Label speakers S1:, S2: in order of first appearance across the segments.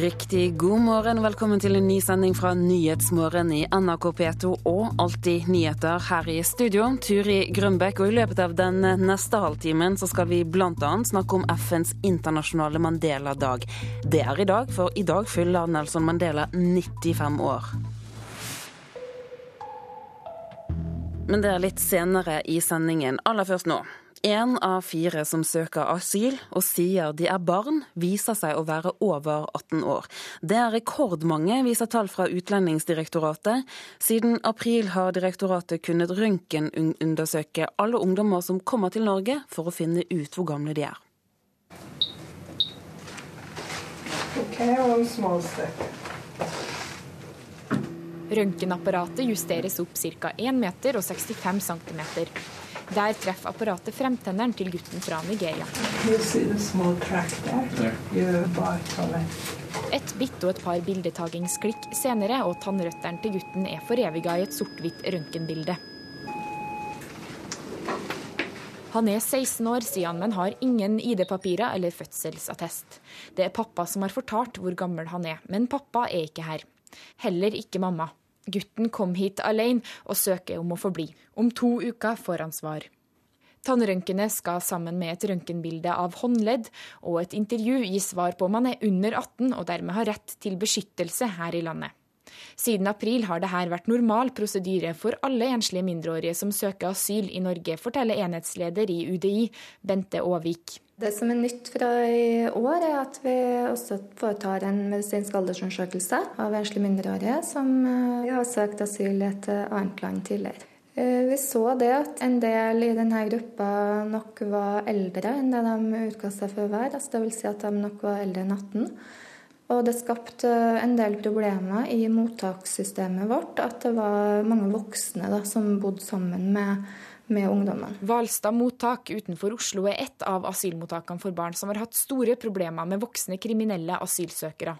S1: Riktig god morgen og velkommen til en ny sending fra Nyhetsmorgen i NRK P2 og Alltid nyheter her i studio. Turi Grønbekk, og i løpet av den neste halvtimen så skal vi bl.a. snakke om FNs internasjonale Mandela-dag. Det er i dag, for i dag fyller Nelson Mandela 95 år. Men det er litt senere i sendingen. Aller først nå. Én av fire som søker asyl og sier de er barn, viser seg å være over 18 år. Det er rekordmange, viser tall fra Utlendingsdirektoratet. Siden april har direktoratet kunnet røntgenundersøke alle ungdommer som kommer til Norge, for å finne ut hvor gamle de er.
S2: Røntgenapparatet justeres opp ca. 1 meter og 65 cm. Der treffer apparatet fremtenneren til gutten fra Nigeria. Et bitt og et par bildetagingsklikk senere, og tannrøttene til gutten er foreviga i et sort-hvitt røntgenbilde. Han er 16 år, sier han, men har ingen ID-papirer eller fødselsattest. Det er pappa som har fortalt hvor gammel han er, men pappa er ikke her. Heller ikke mamma. Gutten kom hit alene og søker om å få bli. Om to uker får han svar. Tannrøntgenet skal sammen med et røntgenbilde av håndledd og et intervju gi svar på om han er under 18 og dermed har rett til beskyttelse her i landet. Siden april har dette vært normal prosedyre for alle enslige mindreårige som søker asyl i Norge, forteller enhetsleder i UDI, Bente Aavik.
S3: Det som er nytt fra i år, er at vi også foretar en medisinsk aldersundersøkelse av enslige mindreårige som eh, har søkt asyl i et eh, annet land tidligere. Eh, vi så det at en del i denne gruppa nok var eldre enn det de utga seg for å være. Altså Dvs. Si at de nok var eldre enn 18. Og det skapte en del problemer i mottakssystemet vårt at det var mange voksne da, som bodde sammen med med ungdommen.
S2: Hvalstad mottak utenfor Oslo er ett av asylmottakene for barn som har hatt store problemer med voksne kriminelle asylsøkere.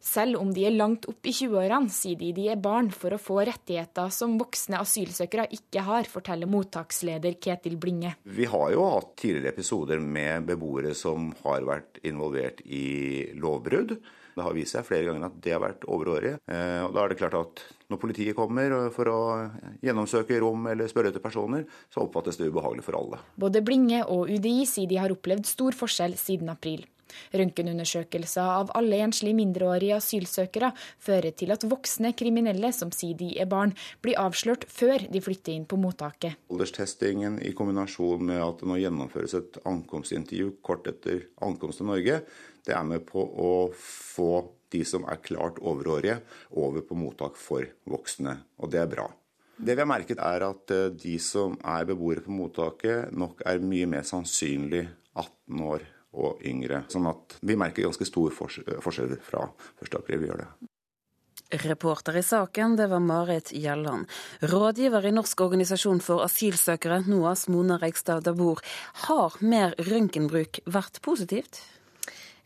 S2: Selv om de er langt opp i 20-årene, sier de de er barn for å få rettigheter som voksne asylsøkere ikke har, forteller mottaksleder Ketil Blinge.
S4: Vi har jo hatt tidligere episoder med beboere som har vært involvert i lovbrudd. Det har vist seg flere ganger at det har vært overårige. Eh, og da er det klart at når politiet kommer for å gjennomsøke rom eller spørre etter personer, så oppfattes det ubehagelig for alle.
S2: Både Blinge og UDI sier de har opplevd stor forskjell siden april. Røntgenundersøkelser av alle enslige mindreårige asylsøkere fører til at voksne kriminelle som sier de er barn, blir avslørt før de flytter inn på mottaket.
S4: Alderstestingen i kombinasjon med at det nå gjennomføres et ankomstintervju kort etter ankomst til Norge, det er med på å få de som er klart overårige, over på mottak for voksne. Og det er bra. Det vi har merket er at eh, de som er beboere på mottaket, nok er mye mer sannsynlig 18 år og yngre. Sånn at vi merker ganske stor forskjell fra 1.4. Vi gjør det.
S1: Reporter i saken, det var Marit Gjelland. Rådgiver i Norsk organisasjon for asylsøkere, NOAS, Mona Reigstad Dabor. Har mer røntgenbruk vært positivt?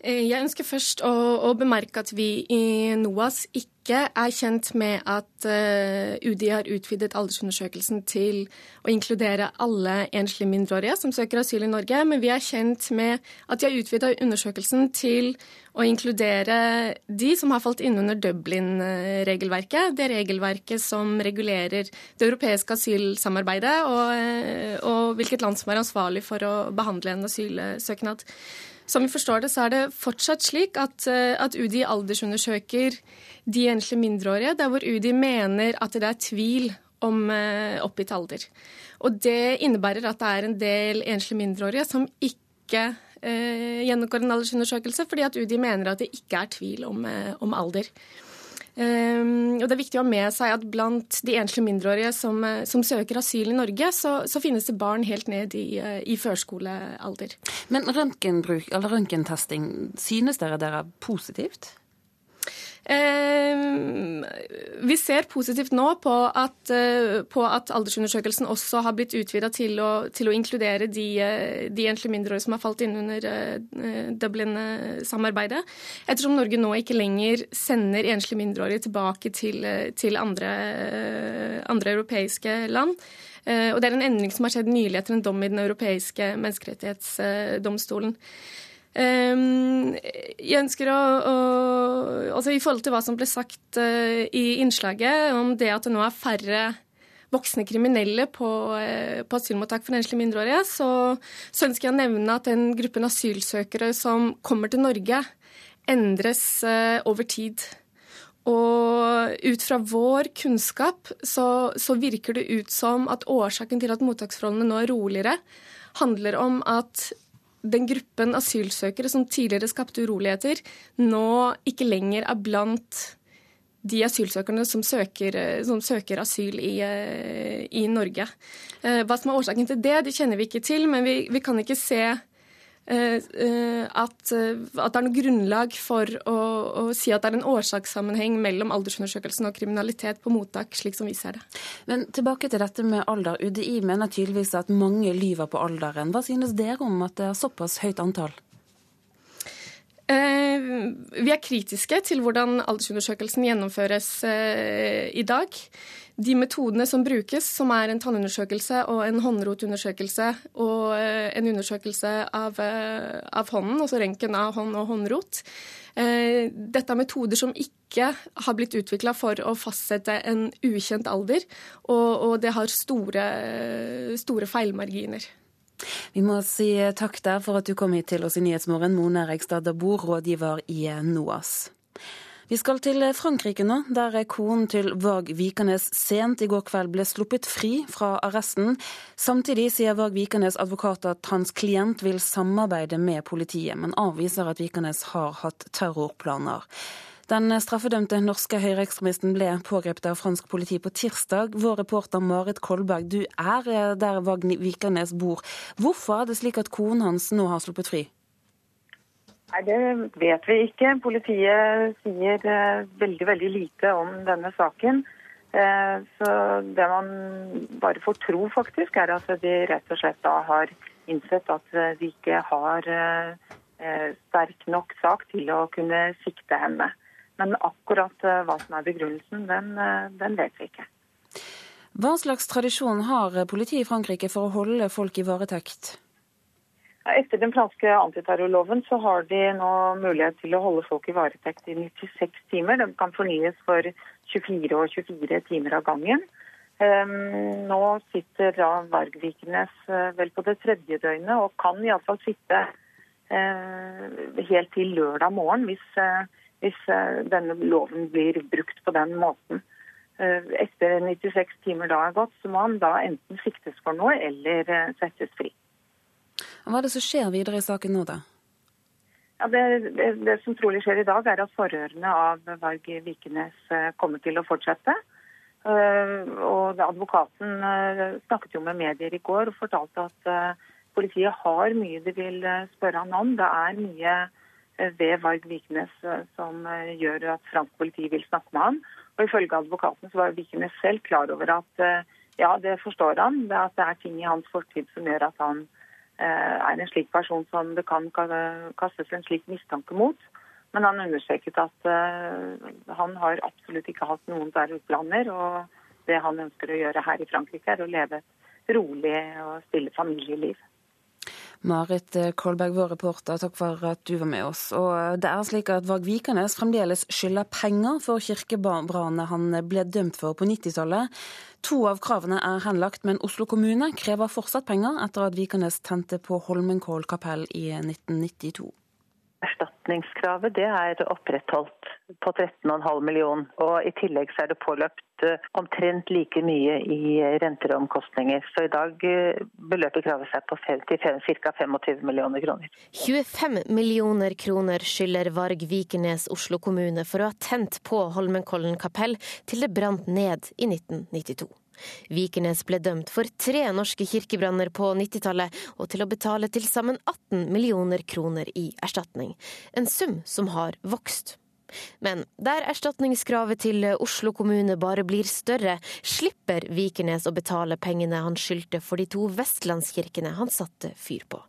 S5: Eh, jeg ønsker først å, å, bemerke at vi i NOAS ikke er kjent med at uh, UDI har utvidet aldersundersøkelsen til å inkludere alle enslige mindreårige som søker asyl i Norge, men vi er kjent med at de har utvida undersøkelsen til å inkludere de som har falt inn under Dublin-regelverket. Det regelverket som regulerer det europeiske asylsamarbeidet og, eh, og hvilket land som er ansvarlig for å behandle en asylsøknad. Som vi forstår det, så er det fortsatt slik at, eh, at UDI aldersundersøker de enslige mindreårige der hvor UDI mener at det er tvil om uh, oppgitt alder. Og det innebærer at det er en del enslige mindreårige som ikke eh, gjennomgår en aldersundersøkelse, fordi at UDI mener at det ikke er tvil om, uh, om alder. Um, og det er viktig å ha med seg at blant de enslige mindreårige som, eh, som søker asyl i Norge, så, så, finnes det barn helt ned i, eh, i førskolealder.
S1: Men røntgentesting, synes dere det er positivt?
S5: Ehm, vi ser positivt nå på at, eh, på at aldersundersøkelsen også har blitt utvida til, til, å inkludere de, eh, de enslige mindreårige som har falt inn under eh, Dublin-samarbeidet. Ettersom Norge nå ikke lenger sender enslige mindreårige tilbake til, til andre, andre europeiske land. Og det er en endring som har skjedd nylig etter en dom i Den europeiske menneskerettighetsdomstolen. Um, jeg ønsker å, å, altså I forhold til hva som ble sagt uh, i innslaget om det at det nå er færre voksne kriminelle på, uh, på asylmottak for enslige mindreårige, så, så, ønsker jeg å nevne at den gruppen asylsøkere som kommer til Norge, endres uh, over tid. Og ut fra vår kunnskap så, så, virker det ut som at årsaken til at mottaksforholdene nå er roligere, handler om at den gruppen asylsøkere som tidligere skapte uroligheter, nå ikke lenger er blant de asylsøkerne som søker, som søker asyl i, i, Norge. Eh, hva som er årsaken til det, det kjenner vi ikke til, men vi, vi kan ikke se Eh, eh, at, eh, at, det er noe grunnlag for å, å, si at det er en årsakssammenheng mellom aldersundersøkelsen og kriminalitet på mottak, slik som vi ser det.
S1: Men tilbake til dette med alder. UDI mener tydeligvis at mange lyver på alderen. Hva synes dere om at det er såpass høyt antall?
S5: vi er kritiske til hvordan aldersundersøkelsen gjennomføres i dag de metodene som brukes, som er en tannundersøkelse og en håndrotundersøkelse og eh, en undersøkelse av, eh, av hånden, altså røntgen av hånd og håndrot, eh, dette er metoder som ikke har blitt utvikla for å fastsette en ukjent alder, og, og det har store, store feilmarginer.
S1: Vi må si takk der for at du kom hit til oss i Nyhetsmorgen, Mone Regstad Dabor, rådgiver i NOAS. Vi skal til Frankrike nå, der konen til Varg Vikanes sent i går kveld ble sluppet fri fra arresten. Samtidig sier Varg Vikanes advokat at hans klient vil samarbeide med politiet, men avviser at Vikanes har hatt terrorplaner. Den straffedømte norske høyreekstremisten ble pågrepet av fransk politi på tirsdag. Vår reporter Marit Kolberg, du er der Varg Vikernes bor. Hvorfor er det slik at konen hans nå har sluppet fri?
S6: Nei, Det vet vi ikke. Politiet sier eh, veldig veldig lite om denne saken. Eh, så det man bare får tro, faktisk, er at de rett og slett da har innsett at eh, de ikke har sterk nok sak til å kunne sikte henne. Men akkurat hva som er begrunnelsen, den, den vet vi ikke.
S1: Hva slags tradisjon har politiet i Frankrike for å holde folk i varetekt?
S6: Etter den franske antiterrorloven så har de nå mulighet til å holde folk i varetekt i 96 timer. De kan fornyes for 24 og 24 timer av gangen. Um, nå sitter da Vargvikenes uh, vel på det tredje døgnet og kan iallfall sitte uh, helt til lørdag morgen hvis, uh, hvis denne loven blir brukt på den måten. Etter 96 timer da er gått, så må han da enten siktes for noe eller settes fri.
S1: Hva er det som skjer videre i saken nå, da?
S6: Ja, det, det, det, som trolig skjer i dag, er at forhørene av Varg Vikenes eh, kommer til å fortsette. Uh, og Advokaten uh, snakket jo med medier i går og fortalte at politiet har mye de vil spørre han om. Det er mye ved Varg Vikenes som gjør at fransk politi vil snakke med han. Og Ifølge advokaten så var Vikenes selv klar over at ja, det forstår han, det at det er ting i hans fortid som gjør at han Eh, er en slik person som det kan kastes en slik mistanke mot. Men han understreket at eh, han har absolutt ikke hatt noen terrorplaner. Og det han ønsker å gjøre her i Frankrike, er å leve et rolig og stille familieliv.
S1: Marit Kolberg, vår reporter, takk for at du var med oss. Og det er slik at Varg Vikernes fremdeles skylder penger for kirkebrannene han ble dømt for på 90-tallet. To av kravene er henlagt, men Oslo kommune krever fortsatt penger etter at Vikernes tente på Holmenkoll kapell i 1992.
S7: Erstatningskravet det er opprettholdt på 13,5 millioner. Og I tillegg så er det påløpt eh, omtrent like mye i renter og omkostninger. Så i dag eh, beløper kravet seg på ca. 25 millioner kroner.
S8: 25 millioner kroner skylder Varg Vikenes Oslo kommune for å ha tent på Holmenkollen kapell til det brant ned i 1992. Vikenes ble dømt for tre norske kirkebranner på 90-tallet, og til å betale til sammen 18 millioner kroner i erstatning. En sum som har vokst. Men der erstatningskravet til Oslo kommune bare blir større, slipper Vikernes å betale pengene han skyldte for de to vestlandskirkene han satte fyr på.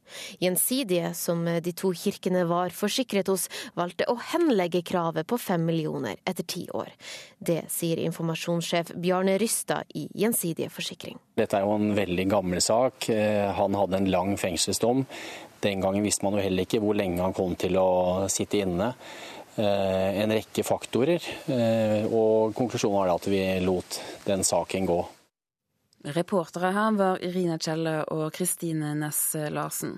S8: Gjensidige, som de to kirkene var forsikret hos, valgte å henlegge kravet på fem millioner etter ti år. Det sier informasjonssjef Bjarne Rystad i Gjensidige forsikring.
S9: Dette er jo en veldig gammel sak. Eh, han hadde en lang fengselsdom. Den gangen visste man jo heller ikke hvor lenge han kom til å sitte inne. Eh, en rekke faktorer. Eh, og konklusjonen var at vi lot den saken gå.
S1: Reportere her var Irina Kjelle og Kristine Næss Larsen.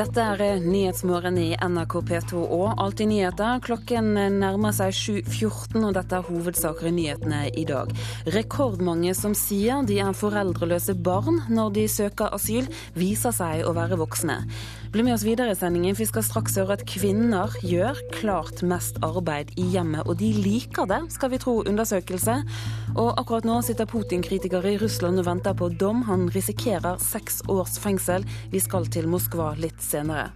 S1: Dette er Nyhetsmorgen i NRK P2 og Alltid nyheter. Klokken nærmer seg 7.14, og dette er hovedsaker i nyhetene i dag. Rekordmange som sier de er foreldreløse barn når de søker asyl, viser seg å være voksne. Bli med oss videre i sendingen, for vi skal straks høre at kvinner gjør klart mest arbeid i hjemmet. Og de liker det, skal vi tro undersøkelse. Og akkurat nå sitter Putin-kritiker i Russland og venter på dom. Han risikerer seks års fengsel. Vi skal til Moskva litt senere.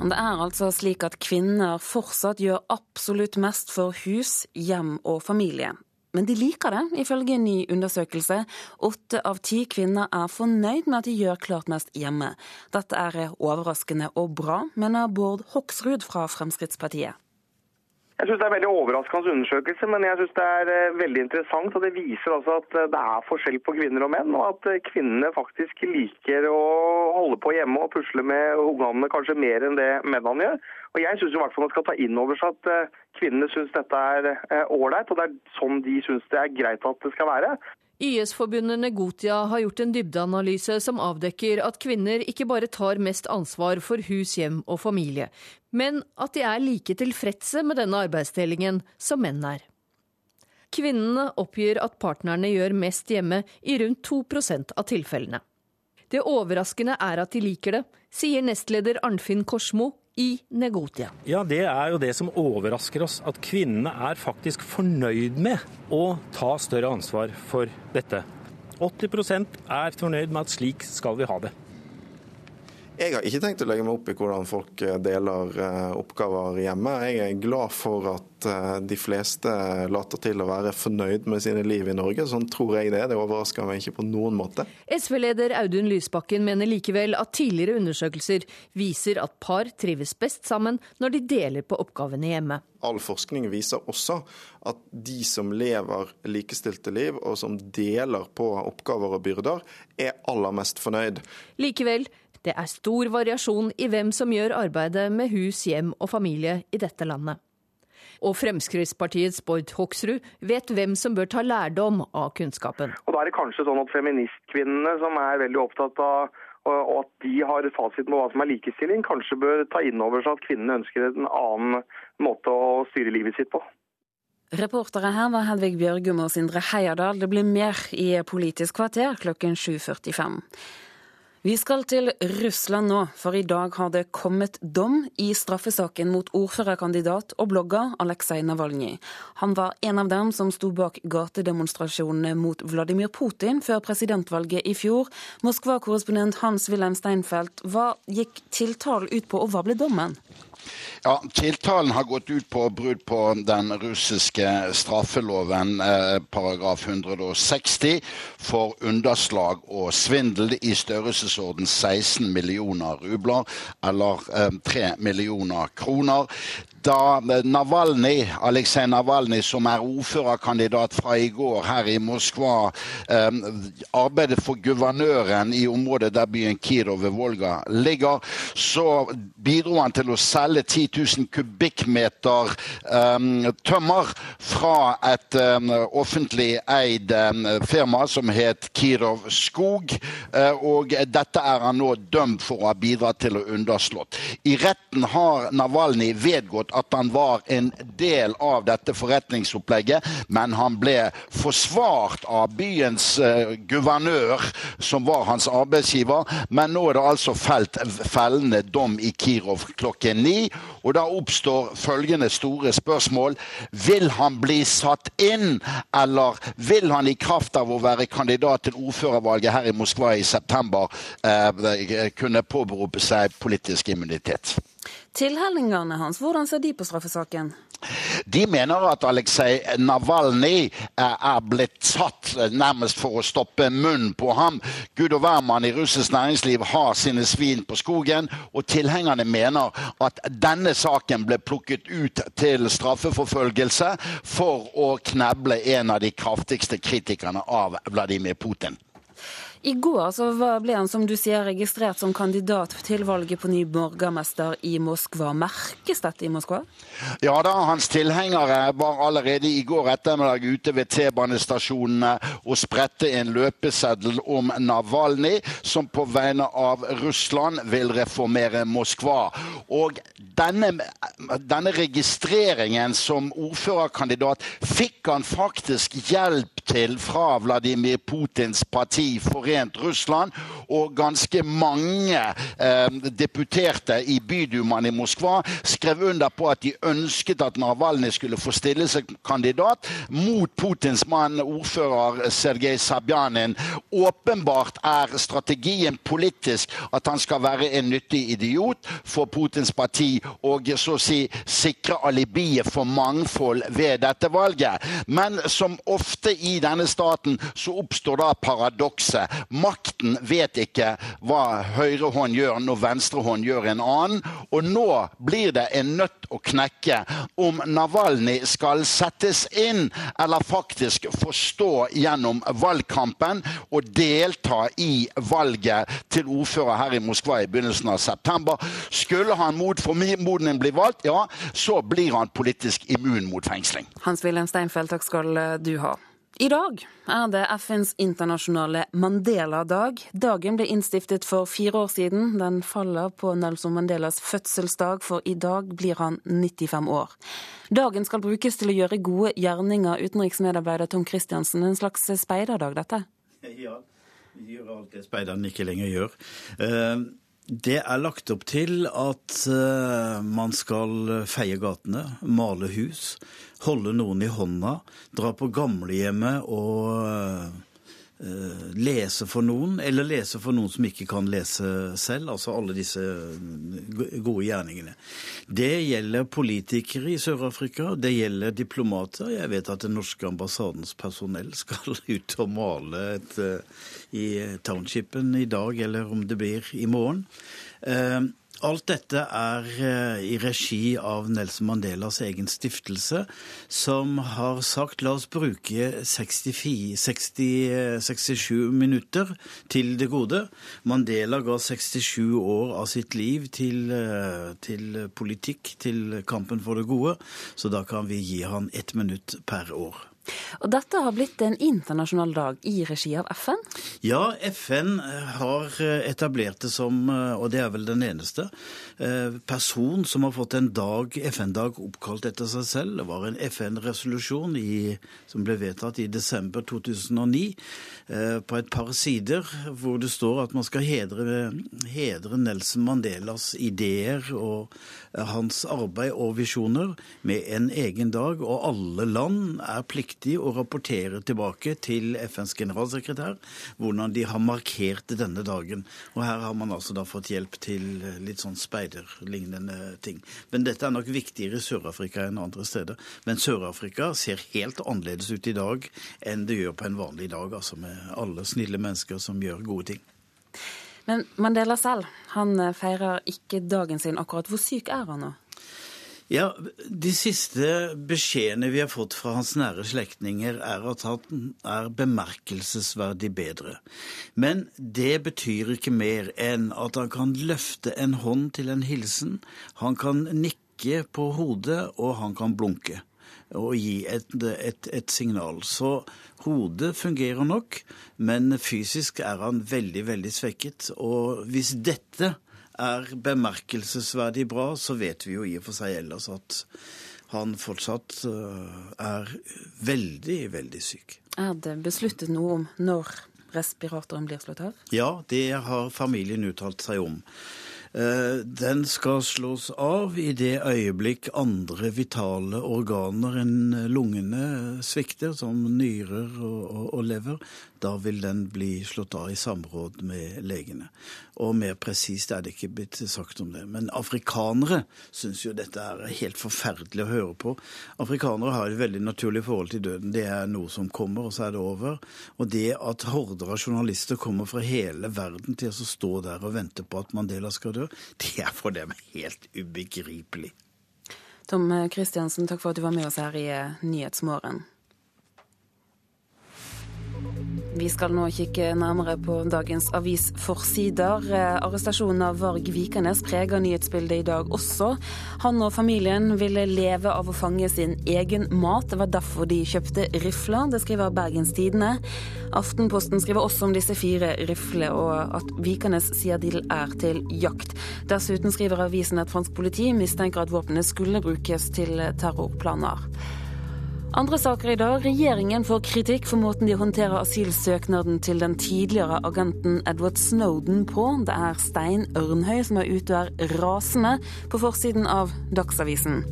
S1: Det er altså slik at kvinner fortsatt gjør absolutt mest for hus, hjem og familie. Men de liker det, ifølge en ny undersøkelse. Åtte av ti kvinner er fornøyd med at de gjør klart mest hjemme. Dette er overraskende og bra, mener Bård Hoksrud fra Fremskrittspartiet.
S10: Jeg synes Det er veldig overraskende undersøkelse, men jeg synes det er eh, veldig interessant. og Det viser altså at eh, det er forskjell på kvinner og menn, og at eh, kvinnene faktisk liker å holde på hjemme og pusle med ungene kanskje mer enn det mennene gjør. Og Jeg fall man skal ta inn over seg at kvinnene syns dette er ålreit, og det er sånn de syns det er greit at det skal være.
S11: YS-forbundet Negotia har gjort en dybdeanalyse som avdekker at kvinner ikke bare tar mest ansvar for hus, hjem og familie, men at de er like tilfredse med denne arbeidsdelingen som menn er. Kvinnene oppgir at partnerne gjør mest hjemme i rundt 2% av tilfellene. Det overraskende er at de liker det, sier nestleder Arnfinn Korsmo i Negotia.
S12: Ja, Det er jo det som overrasker oss. At kvinnene er faktisk fornøyd med å ta større ansvar for dette. 80% er fornøyd med at slik skal vi ha det.
S13: Jeg har ikke tenkt å legge meg opp i hvordan folk eh, deler eh, oppgaver hjemme. Jeg er glad for at eh, de fleste later til å være fornøyd med sine liv i Norge. Sånn tror jeg det. Det overrasker meg ikke på noen måte.
S11: SV-leder Audun Lysbakken mener likevel at tidligere undersøkelser viser at par trives best sammen når de deler på oppgavene hjemme.
S13: All forskning viser også at de som lever likestilte liv, og som deler på oppgaver og byrder, er aller mest fornøyd.
S11: Likevel det er stor variasjon i hvem som gjør arbeidet med hus, hjem og familie i dette landet. Og Fremskrittspartiets Bård Hoksrud vet hvem som bør ta lærdom av kunnskapen.
S10: Og Da er det kanskje sånn at feministkvinnene, som er veldig opptatt av og at de har fasiten på hva som er likestilling, kanskje bør ta inn over seg at kvinnene ønsker en annen måte å styre livet sitt på.
S1: Reportere her var Hedvig Bjørgum og Sindre Heierdal. Det blir mer i Politisk kvarter klokken 7.45. Vi skal til Russland nå, for i dag har det kommet dom i straffesaken mot ordførerkandidat og blogger Aleksej Navalnyj. Han var en av dem som sto bak gatedemonstrasjonene mot Vladimir Putin før presidentvalget i fjor. Moskva-korrespondent Hans-Wilhelm Steinfeld, hva gikk tiltalen ut på, og hva ble dommen?
S14: Ja, Tiltalen har gått ut på brudd på den russiske straffeloven eh, paragraf 160 for underslag og svindel i størrelsesorden 16 millioner rubler, eller eh, 3 millioner kroner da Navalny, Aleksej Navalny, som er ordførerkandidat fra i går her i Moskva, eh, arbeidet for guvernøren i området der byen Kirov ved Volga ligger, så bidro han til å selge 10 000 kubikkmeter eh, tømmer fra et eh, offentlig eid firma som het Kirov Skog. Og dette er han nå dømt for å ha bidratt til å underslått. I retten har Navalny vedgått at han var en del av dette forretningsopplegget, men han ble forsvart av byens uh, guvernør, som var hans arbeidsgiver. Men nå er det altså felt fellende dom i Kirov klokken ni. Og da oppstår følgende store spørsmål. Vil han bli satt inn, eller vil han i kraft av å være kandidat til ordførervalget her i Moskva i september uh, kunne påberope seg politisk immunitet?
S1: Tilhellingerne hans, hvordan ser de på straffesaken?
S14: De mener at Aleksej Navalnyj er blitt satt nærmest for å stoppe munnen på ham. Gud og hvermann i russisk næringsliv har sine svin på skogen, og tilhengerne mener at denne saken ble plukket ut til straffeforfølgelse for å kneble en av de kraftigste kritikerne av Vladimir Putin.
S1: I går så ble han som du sier, registrert som kandidat til valget på ny borgermester i Moskva. Merkes dette i Moskva?
S14: Ja da, hans tilhengere var allerede i går ettermiddag ute ved T-banestasjonene og spredte en løpeseddel om Navalny, som på vegne av Russland vil reformere Moskva. Og denne, denne registreringen som ordførerkandidat fikk han faktisk hjelp til fra Vladimir Putins parti. for Forent Russland, og ganske mange eh, deputerte i bydumaen i Moskva skrev under på at de ønsket at Navalnyj skulle få stille seg kandidat mot Putins mann, ordfører Sergej Sabjanin. Åpenbart er strategien politisk at han skal være en nyttig idiot for Putins parti og så å si sikre alibiet for mangfold ved dette valget. Men som ofte i denne staten så oppstår da paradokset. Makten vet ikke hva høyre hånd gjør når venstre hånd gjør en annen. Og nå blir det en nøtt å knekke om Navalny skal settes inn, eller faktisk forstå gjennom valgkampen og delta i valget til ordfører her i Moskva i begynnelsen av september. Skulle han mot formodning bli valgt, ja, så blir han politisk immun mot fengsling.
S1: Hans-Wilhelm Steinfeld, takk skal du ha. I dag er det FNs internasjonale Mandela-dag. Dagen ble innstiftet for fire år siden. Den faller på Nelson Mandelas fødselsdag, for i dag blir han 95 år. Dagen skal brukes til å gjøre gode gjerninger, utenriksmedarbeider Tom Christiansen. En slags speiderdag, dette?
S15: Ja, vi gjør alt det speiderne ikke lenger gjør. Uh... Det er lagt opp til at uh, man skal feie gatene, male hus, holde noen i hånda, dra på gamlehjemmet og uh, lese for noen, eller lese for noen som ikke kan lese selv. Altså alle disse gode gjerningene. Det gjelder politikere i Sør-Afrika, det gjelder diplomater. Jeg vet at den norske ambassadens personell skal ut og male et uh, i townshipen i dag, eller om det blir i morgen. Alt dette er eh, i regi av Nelson Mandelas egen stiftelse, som har sagt la oss bruke 64, 60, 67 minutter til det gode. Mandela ga 67 år av sitt liv til, eh, til politikk, til kampen for det gode, så da kan vi gi han ett minutt per år.
S1: Og dette har blitt en internasjonal dag i regi av FN?
S15: Ja, FN har eh, etablert det som, eh, og det er vel den eneste, eh, person som har fått en dag, FN-dag oppkalt etter seg selv. Det var en FN-resolusjon som ble vedtatt i desember 2009 på et par sider, hvor det står at man skal hedre, hedre Nelson Mandelas ideer og hans arbeid og visjoner med en egen dag, og alle land er pliktige å rapportere tilbake til FNs generalsekretær hvordan de har markert denne dagen. Og her har man altså da fått hjelp til litt sånn speiderlignende ting. Men dette er nok viktigere i Sør-Afrika enn andre steder. Men Sør-Afrika ser helt annerledes ut i dag enn det gjør på en vanlig dag, altså med alle snille mennesker som gjør gode ting.
S1: Men Mandela selv, han feirer ikke dagen sin akkurat. Hvor syk er han nå?
S15: Ja, De siste beskjedene vi har fått fra hans nære slektninger, er at han er bemerkelsesverdig bedre. Men det betyr ikke mer enn at han kan løfte en hånd til en hilsen. Han kan nikke på hodet, og han kan blunke og gi et, et, et signal. Så Hodet fungerer nok, men fysisk er han veldig, veldig svekket. Og hvis dette er bemerkelsesverdig bra, så vet vi jo i og for seg ellers at han fortsatt eh, er veldig, veldig syk.
S1: Er det besluttet noe om når respiratoren blir slått av?
S15: Ja, det har familien uttalt seg om. Eh, den skal slås av i det øyeblikk andre vitale organer enn lungene svikter, som nyrer og, og, og lever. Da vil den bli slått av i samråd med legene. Og mer presist er det ikke blitt sagt om det. Men afrikanere syns jo dette er helt forferdelig å høre på. Afrikanere har et veldig naturlig forhold til døden. Det er noe som kommer, og så er det over. Og det at horder av journalister kommer fra hele verden til å stå der og vente på at Mandela skal dø, det er for dem helt ubegripelig.
S1: Tom Kristiansen, takk for at du var med oss her i Nyhetsmorgen. Vi skal nå kikke nærmere på dagens avisforsider. Arrestasjonen av Varg Vikernes preger nyhetsbildet i dag også. Han og familien ville leve av å fange sin egen mat. Det var derfor de kjøpte rifler. Det skriver Bergens Tidende. Aftenposten skriver også om disse fire riflene, og at Vikernes sier de er til jakt. Dessuten skriver avisen at fransk politi mistenker at våpenet skulle brukes til terrorplaner. Andre saker i dag. Regjeringen får kritikk for måten de håndterer asylsøknaden til den tidligere agenten Edward Snowden på. Det er Stein Ørnhøy som er ute og er rasende på forsiden av Dagsavisen.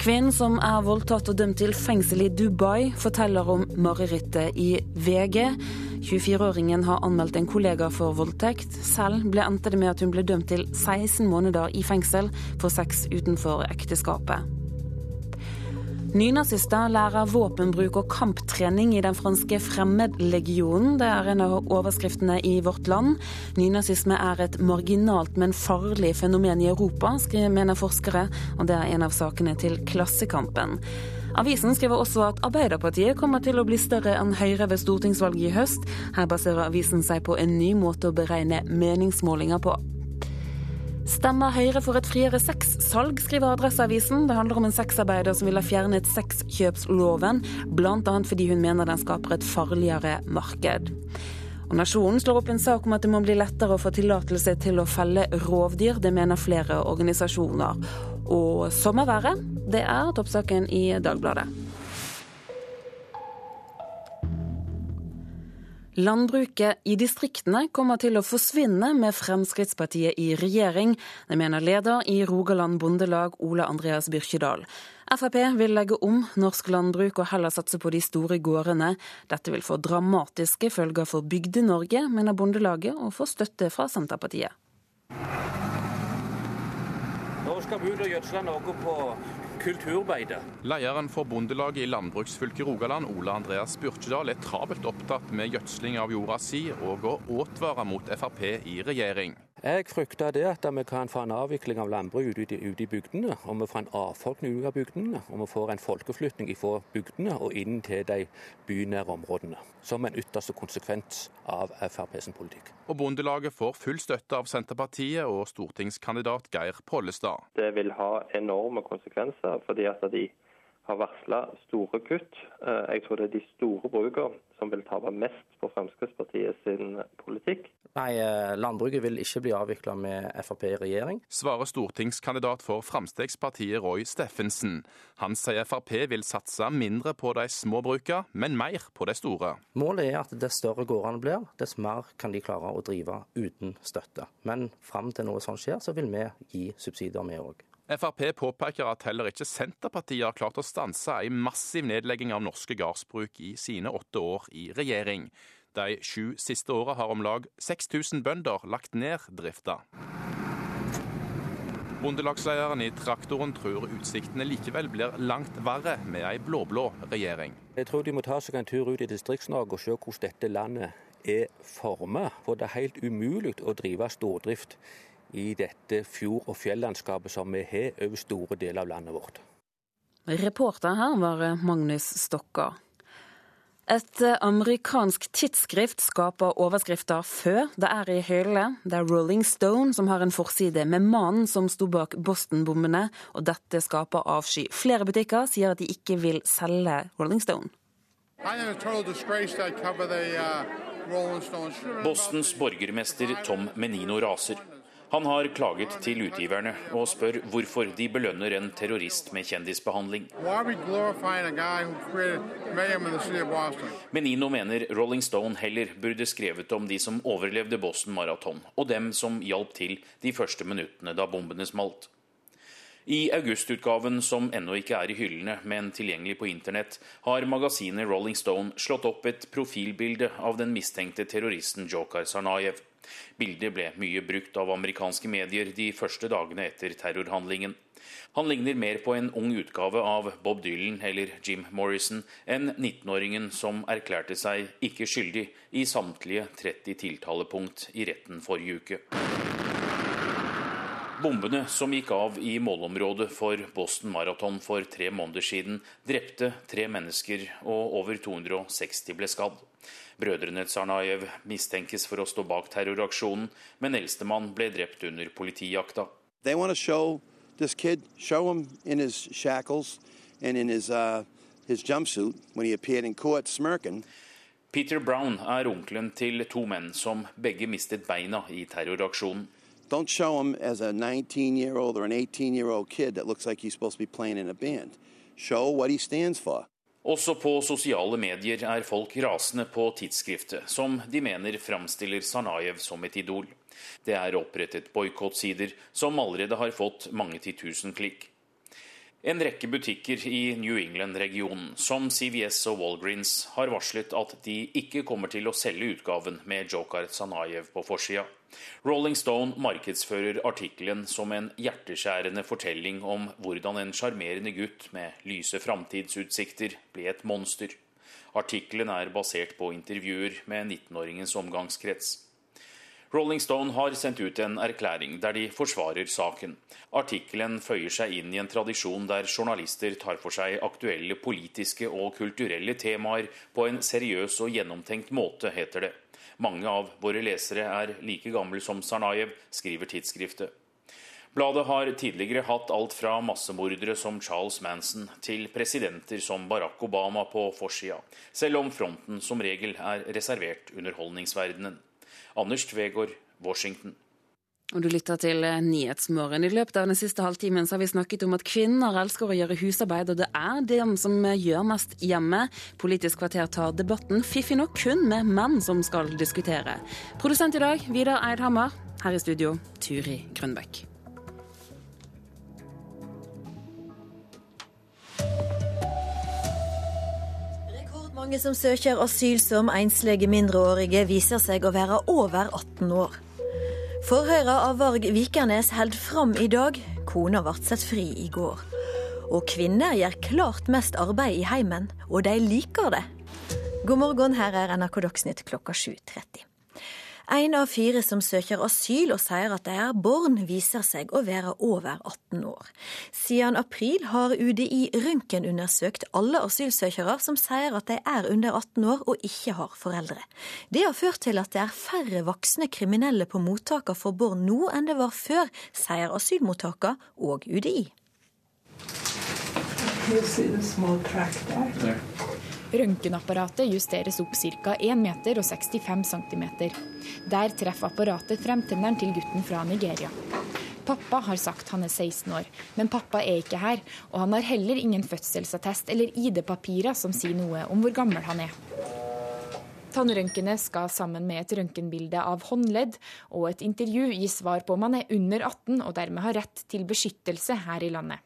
S1: Kvinnen som er voldtatt og dømt til fengsel i Dubai, forteller om marerittet i VG. 24-åringen har anmeldt en kollega for voldtekt. Selv ble endte det med at hun ble dømt til 16 måneder i fengsel for sex utenfor ekteskapet. Nynazister lærer våpenbruk og kamptrening i den franske Fremmedlegionen. Det er en av overskriftene i Vårt Land. Nynazisme er et marginalt, men farlig fenomen i Europa, mener forskere, og det er en av sakene til Klassekampen. Avisen skriver også at Arbeiderpartiet kommer til å bli større enn Høyre ved stortingsvalget i høst. Her baserer avisen seg på en ny måte å beregne meningsmålinger på. Stemmer Høyre for et friere sexsalg, skriver Adresseavisen. Det handler om en sexarbeider som vil ha fjernet sexkjøpsloven, bl.a. fordi hun mener den skaper et farligere marked. Og Nasjonen slår opp en sak om at det må bli lettere å få tillatelse til å felle rovdyr. Det mener flere organisasjoner. Og sommerværet, det er toppsaken i Dagbladet. Landbruket i distriktene kommer til å forsvinne med Fremskrittspartiet i regjering. Det mener leder i Rogaland Bondelag, Ole Andreas Byrkjedal. Frp vil legge om norsk landbruk og heller satse på de store gårdene. Dette vil få dramatiske følger for Bygde-Norge, mener Bondelaget, og få støtte fra Senterpartiet.
S16: Nå skal vi ut og gjødsle noe på kulturbeite.
S17: Lederen for Bondelaget i landbruksfylket Rogaland, Ole Andreas Byrkjedal, er travelt opptatt med gjødsling av jorda si og å advare mot Frp i regjering.
S16: Jeg frykter det at vi kan få en avvikling av landbruk ute, ute i bygdene, og vi får en avfolkning ut av bygdene, og vi får en folkeflytning fra bygdene og inn til de bynære områdene. Som en ytterste konsekvens av FrPs politikk.
S17: Og Bondelaget får full støtte av Senterpartiet og stortingskandidat Geir Pollestad.
S18: Det vil ha enorme konsekvenser, fordi at de har varsla store kutt. Jeg tror det er de store brukene som vil tape mest på Fremskrittspartiet sin politikk.
S19: Nei, landbruket vil ikke bli avvikla med Frp i regjering.
S17: Svarer stortingskandidat for Fremskrittspartiet Roy Steffensen. Han sier Frp vil satse mindre på de små brukene, men mer på de store.
S19: Målet er at dess større gårdene blir, dess mer kan de klare å drive uten støtte. Men fram til noe sånt skjer, så vil vi gi subsidier, vi òg.
S17: Frp påpeker at heller ikke Senterpartiet har klart å stanse en massiv nedlegging av norske gardsbruk i sine åtte år i regjering. De sju siste åra har om lag 6000 bønder lagt ned drifta. Bondelagslederen i Traktoren tror utsiktene likevel blir langt verre med ei blå-blå regjering.
S16: Jeg tror de må ta seg en tur ut i Distrikts-Norge og se hvordan dette landet er formet. For det er helt umulig å drive stordrift i dette fjord- og fjellandskapet som vi har over store deler av landet vårt.
S1: Reporter her var Magnus Stokka. Et amerikansk tidsskrift skaper overskrifter før det er i hyllene. Det er Rolling Stone som har en forside med mannen som sto bak Boston-bommene, og dette skaper avsky. Flere butikker sier at de ikke vil selge Rolling Stone.
S20: Bostons borgermester Tom Menino raser. Han har klaget til utgiverne og spør hvorfor de belønner en terrorist med kjendisbehandling. Menino mener Rolling Stone heller burde skrevet om de som overlevde Boston Marathon, og dem som hjalp til de første minuttene da bombene smalt. I augustutgaven, som ennå ikke er i hyllene, men tilgjengelig på internett, har magasinet Rolling Stone slått opp et profilbilde av den mistenkte terroristen Jokar Sarnayev. Bildet ble mye brukt av amerikanske medier de første dagene etter terrorhandlingen. Han ligner mer på en ung utgave av Bob Dylan eller Jim Morrison enn 19-åringen som erklærte seg ikke skyldig i samtlige 30 tiltalepunkt i retten forrige uke. Bombene som gikk av i målområdet for Boston Marathon for tre måneder siden, drepte tre mennesker og over 260 ble skadd. Brødrene Tsarnajev mistenkes for å stå bak terroraksjonen, men eldstemann ble drept under politijakta.
S21: They want to show this kid, show him in his shackles his, uh, his jumpsuit when he appeared in court.
S20: Peter Brown er onkelen til to menn som begge mistet beina i terroraksjonen.
S21: Don't show him as a 19 year old or an 18 year old kid that looks like he's supposed to be playing in a band. Show what he stands for.
S20: Også på sosiale medier er folk rasende på tidsskriftet, som de mener framstiller Sanayev som et idol. Det er opprettet boikottsider som allerede har fått mange titusen klikk. En rekke butikker i New England-regionen, som CVS og Walgreens, har varslet at de ikke kommer til å selge utgaven med Jokar Sanayev på forsida. Rolling Stone markedsfører artikkelen som en hjerteskjærende fortelling om hvordan en sjarmerende gutt med lyse framtidsutsikter ble et monster. Artikkelen er basert på intervjuer med 19-åringens omgangskrets. Rolling Stone har sendt ut en erklæring der de forsvarer saken. Artikkelen føyer seg inn i en tradisjon der journalister tar for seg aktuelle politiske og kulturelle temaer på en seriøs og gjennomtenkt måte, heter det. Mange av våre lesere er like gamle som Sarnajev, skriver tidsskriftet. Bladet har tidligere hatt alt fra massemordere som Charles Manson til presidenter som Barack Obama på forsida, selv om fronten som regel er reservert underholdningsverdenen. Anders Tvegård, Washington.
S1: Og du lytter til Nyhetsmorgen. I løpet av den siste halvtimen har vi snakket om at kvinner elsker å gjøre husarbeid, og det er dem som gjør mest hjemme. Politisk kvarter tar debatten fiffig nok kun med menn som skal diskutere. Produsent i dag, Vidar Eidhammer. Her i studio, Turi Grønbekk.
S22: Mange som søker asyl som enslige mindreårige, viser seg å være over 18 år. Forhøret av Varg Vikernes held fram i dag. Kona ble satt fri i går. Og kvinner gjør klart mest arbeid i heimen, og de liker det. God morgen, her er NRK Dagsnytt klokka 7.30. En av fire som søker asyl og sier at de er barn, viser seg å være over 18 år. Siden april har UDI røntgenundersøkt alle asylsøkere som sier at de er under 18 år og ikke har foreldre. Det har ført til at det er færre voksne kriminelle på mottakene for barn nå enn det var før, sier asylmottakene og UDI.
S23: You see the small track there?
S2: there. Røntgenapparatet justeres opp ca. 1 meter og 65 cm. Der treffer apparatet fremtenneren til gutten fra Nigeria. Pappa har sagt han er 16 år, men pappa er ikke her. Og han har heller ingen fødselsattest eller ID-papirer som sier noe om hvor gammel han er. Tannrøntgenet skal sammen med et røntgenbilde av håndledd og et intervju gi svar på om han er under 18 og dermed har rett til beskyttelse her i landet.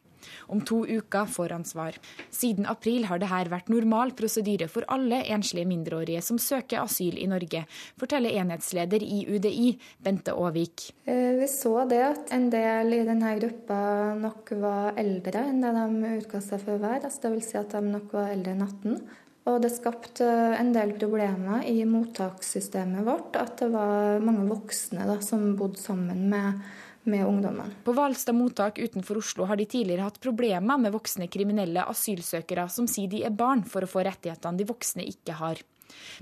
S2: Om to uker får han svar. Siden april har dette vært normal prosedyre for alle enslige mindreårige som søker asyl i Norge, forteller enhetsleder i UDI, Bente Aavik.
S3: Vi så det at en del i denne gruppa nok var eldre enn det de utga seg for å være. Altså Dvs. Si at de nok var eldre enn 18. Og det skapte en del problemer i mottakssystemet vårt. At det var mange voksne da, som bodde sammen med med ungdommen.
S2: På Hvalstad mottak utenfor Oslo har de tidligere hatt problemer med voksne kriminelle asylsøkere som sier de er barn, for å få rettighetene de voksne ikke har.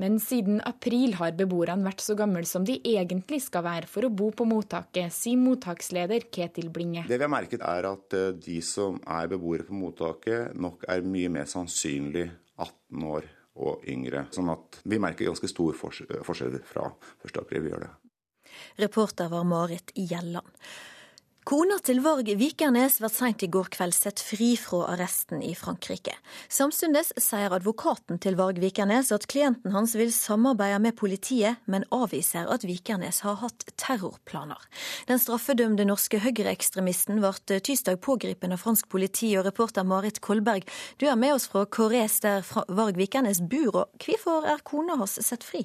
S2: Men siden april har beboerne vært så gamle som de egentlig skal være for å bo på mottaket, sier mottaksleder Ketil Blinge.
S4: Det vi har merket er at eh, de som er beboere på mottaket, nok er mye mer sannsynlig 18 år og yngre. Sånn at vi merker ganske stor forskjell fra 1. april. Vi gjør det.
S22: Reporter var Marit Gjelland. Kona til Varg Vikernes ble seint i går kveld sett fri fra arresten i Frankrike. Samtidig sier advokaten til Varg Vikernes at klienten hans vil samarbeide med politiet, men avviser at Vikernes har hatt terrorplaner. Den straffedømte norske høyreekstremisten ble tirsdag pågrepet av fransk politi, og reporter Marit Kolberg, du er med oss fra Corrèze, der Varg Vikernes bor. Hvorfor er kona hans sett fri?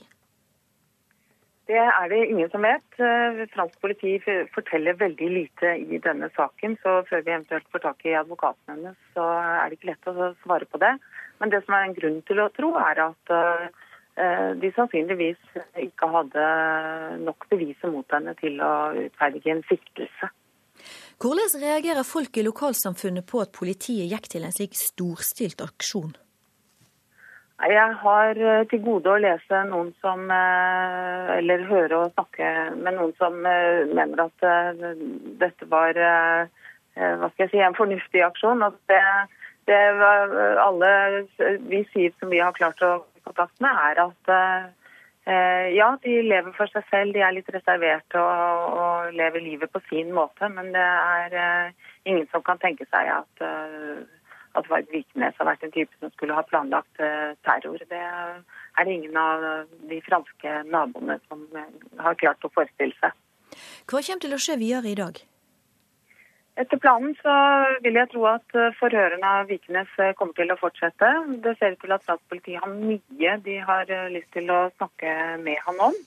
S6: Det er det ingen som vet. Eh, fransk politi forteller veldig lite i denne saken. Så før vi eventuelt får tak i advokaten hennes, så er det ikke lett å svare på det. Men det som er en grunn til å tro, er at eh, de sannsynligvis ikke hadde nok beviser mot henne til å utferdige en siktelse.
S22: Hvordan reagerer folk i lokalsamfunnet på at politiet gikk til en slik storstilt aksjon?
S6: Jeg har eh, til gode å lese noen som eh, Eller høre og snakke med noen som eh, mener at dette var hva skal jeg si, en fornuftig aksjon. At det, det alle vi sier som vi har klart å få kontakt med, er at ja, de lever for seg selv, de er litt reserverte og, og lever livet på sin måte. Men det er ingen som kan tenke seg at at Varg Vikernes har vært en type som skulle ha planlagt eh, terror. Det er det ingen av de franske naboene som eh, har klart å forestille seg.
S22: Hva kommer til å skje videre i dag?
S6: Etter planen så vil jeg tro at eh, forhørene av Vikenes kommer til å fortsette. Det ser ut til at statspolitiet har mye de har lyst til å snakke med han om.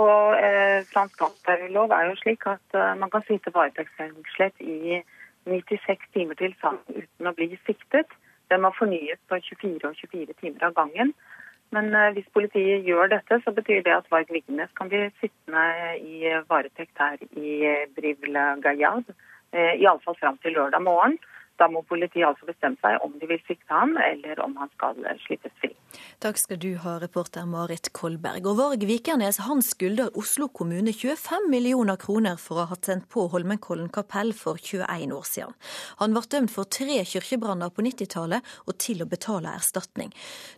S6: Og eh, fransk statsterrorlov er jo slik at man kan sitte varetektsfengslet i 96 timer til sammen uten å bli siktet. Den må fornyes på 24 og 24 timer av gangen. Men eh, hvis politiet gjør dette, så betyr det at Varg Vignes kan bli sittende i varetekt her i Brivla Gayad. Eh, Iallfall fram til lørdag morgen. Da må politiet altså bestemme seg om de vil sikte ham, eller om han skal slippes fri.
S22: Takk skal du ha, reporter Marit Kolberg. Og Varg Vikernes han skylder Oslo kommune 25 millioner kroner for å ha tent på Holmenkollen kapell for 21 år siden. Han ble dømt for tre kirkebranner på 90-tallet og til å betale erstatning.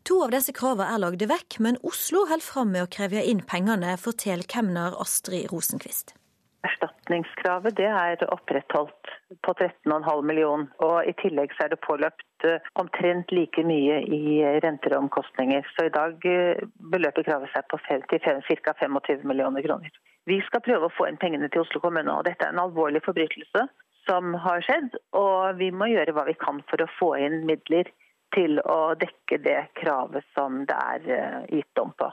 S22: To av disse kravene er lagde vekk, men Oslo holder fram med å kreve inn pengene, forteller kemner Astrid Rosenkvist.
S7: Erstatningskravet det er opprettholdt på 13,5 millioner. Og I tillegg så er det påløpt eh, omtrent like mye i renter og omkostninger. Så i dag eh, beløper kravet seg på ca. 25 millioner kroner. Vi skal prøve å få inn pengene til Oslo kommune. og Dette er en alvorlig forbrytelse som har skjedd. Og vi må gjøre hva vi kan for å få inn midler til å dekke det kravet som det er eh, gitt dom på.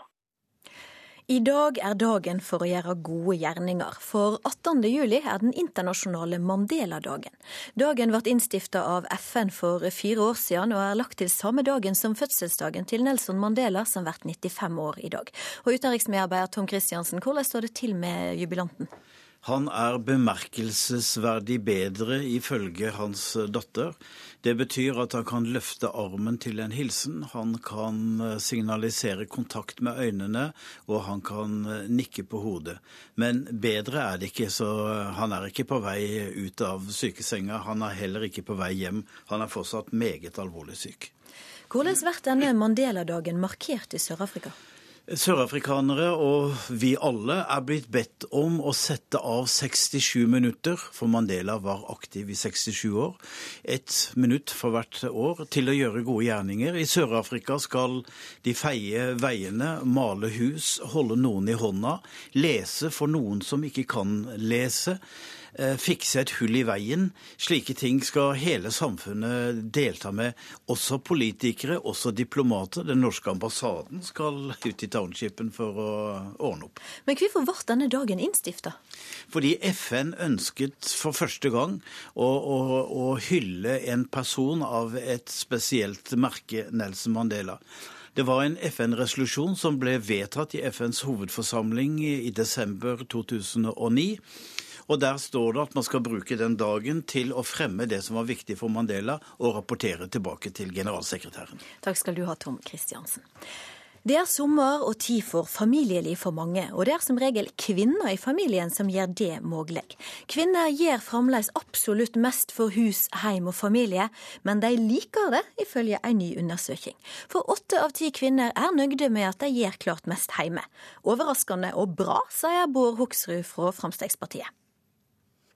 S22: I dag er dagen for å gjøre gode gjerninger, for 18. juli er den internasjonale Mandela-dagen. Dagen ble innstifta av FN for fire år siden, og er lagt til samme dagen som fødselsdagen til Nelson Mandela, som blir 95 år i dag. Og utenriksmedarbeider Tom Christiansen, hvordan står det til med jubilanten?
S15: Han er bemerkelsesverdig bedre, ifølge hans datter. Det betyr at han kan løfte armen til en hilsen, han kan eh, signalisere kontakt med øynene, og han kan eh, nikke på hodet. Men bedre er det ikke, så eh, han er ikke på vei ut av sykesenga. Han er heller ikke på vei hjem. Han er fortsatt meget alvorlig syk.
S22: Hvordan blir denne Mandela-dagen markert i Sør-Afrika?
S15: Sørafrikanere og vi alle er blitt bedt om å sette av 67 minutter, for Mandela var aktiv i 67 år, ett minutt for hvert år, til å gjøre gode gjerninger. I Sør-Afrika skal de feie veiene, male hus, holde noen i hånda, lese for noen som ikke kan lese. Eh, fikse et hull i veien. Slike ting skal hele samfunnet delta med. Også politikere, også diplomater. Den norske ambassaden skal ut i townshipen for å ordne opp.
S22: Men hvorfor ble denne dagen innstifta?
S15: Fordi FN ønsket for første gang å, å, å hylle en person av et spesielt merke, Nelson Mandela. Det var en FN-resolusjon som ble vedtatt i FNs hovedforsamling i desember 2009. Og der står det at man skal bruke den dagen til å fremme det som var viktig for Mandela, og rapportere tilbake til generalsekretæren.
S22: Takk skal du ha, Tom Kristiansen. Det er sommer og tid for familieliv for mange, og det er som regel kvinner i familien som gjør det mulig. Kvinner gjør fremdeles absolutt mest for hus, heim og familie, men de liker det, ifølge en ny undersøking. For åtte av ti kvinner er nøyde med at de gjør klart mest hjemme. Overraskende og bra, sier Bård Hoksrud fra Frp.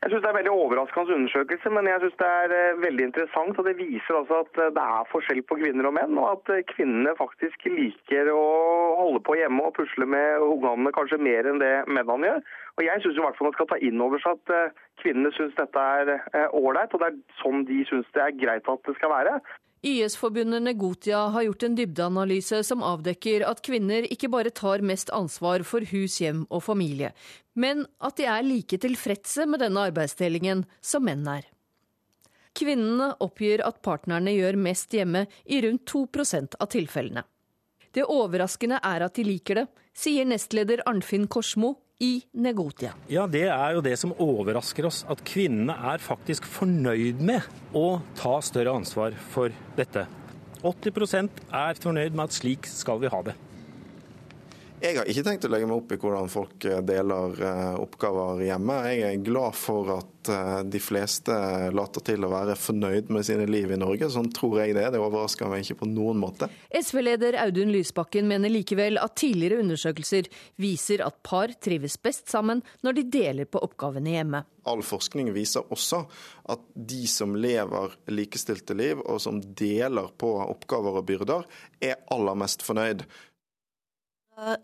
S10: Jeg synes Det er veldig overraskende undersøkelse, men jeg synes det er eh, veldig interessant. og Det viser altså at eh, det er forskjell på kvinner og menn, og at eh, kvinnene faktisk liker å holde på hjemme og pusle med ungene kanskje mer enn det mennene gjør. Og Jeg fall man skal ta inn over seg at kvinnene syns dette er ålreit, og det er sånn de syns det er greit at det skal være.
S11: YS-forbundet Negotia har gjort en dybdeanalyse som avdekker at kvinner ikke bare tar mest ansvar for hus, hjem og familie, men at de er like tilfredse med denne arbeidsdelingen som menn er. Kvinnene oppgir at partnerne gjør mest hjemme i rundt 2% av tilfellene. Det overraskende er at de liker det, sier nestleder Arnfinn Korsmo i Negotia.
S12: Ja, Det er jo det som overrasker oss. At kvinnene er faktisk fornøyd med å ta større ansvar for dette. 80% er fornøyd med at slik skal vi ha det.
S13: Jeg har ikke tenkt å legge meg opp i hvordan folk eh, deler eh, oppgaver hjemme. Jeg er glad for at eh, de fleste later til å være fornøyd med sine liv i Norge. Sånn tror jeg det. Det overrasker meg ikke på noen måte.
S11: SV-leder Audun Lysbakken mener likevel at tidligere undersøkelser viser at par trives best sammen når de deler på oppgavene hjemme.
S13: All forskning viser også at de som lever likestilte liv, og som deler på oppgaver og byrder, er aller mest fornøyd.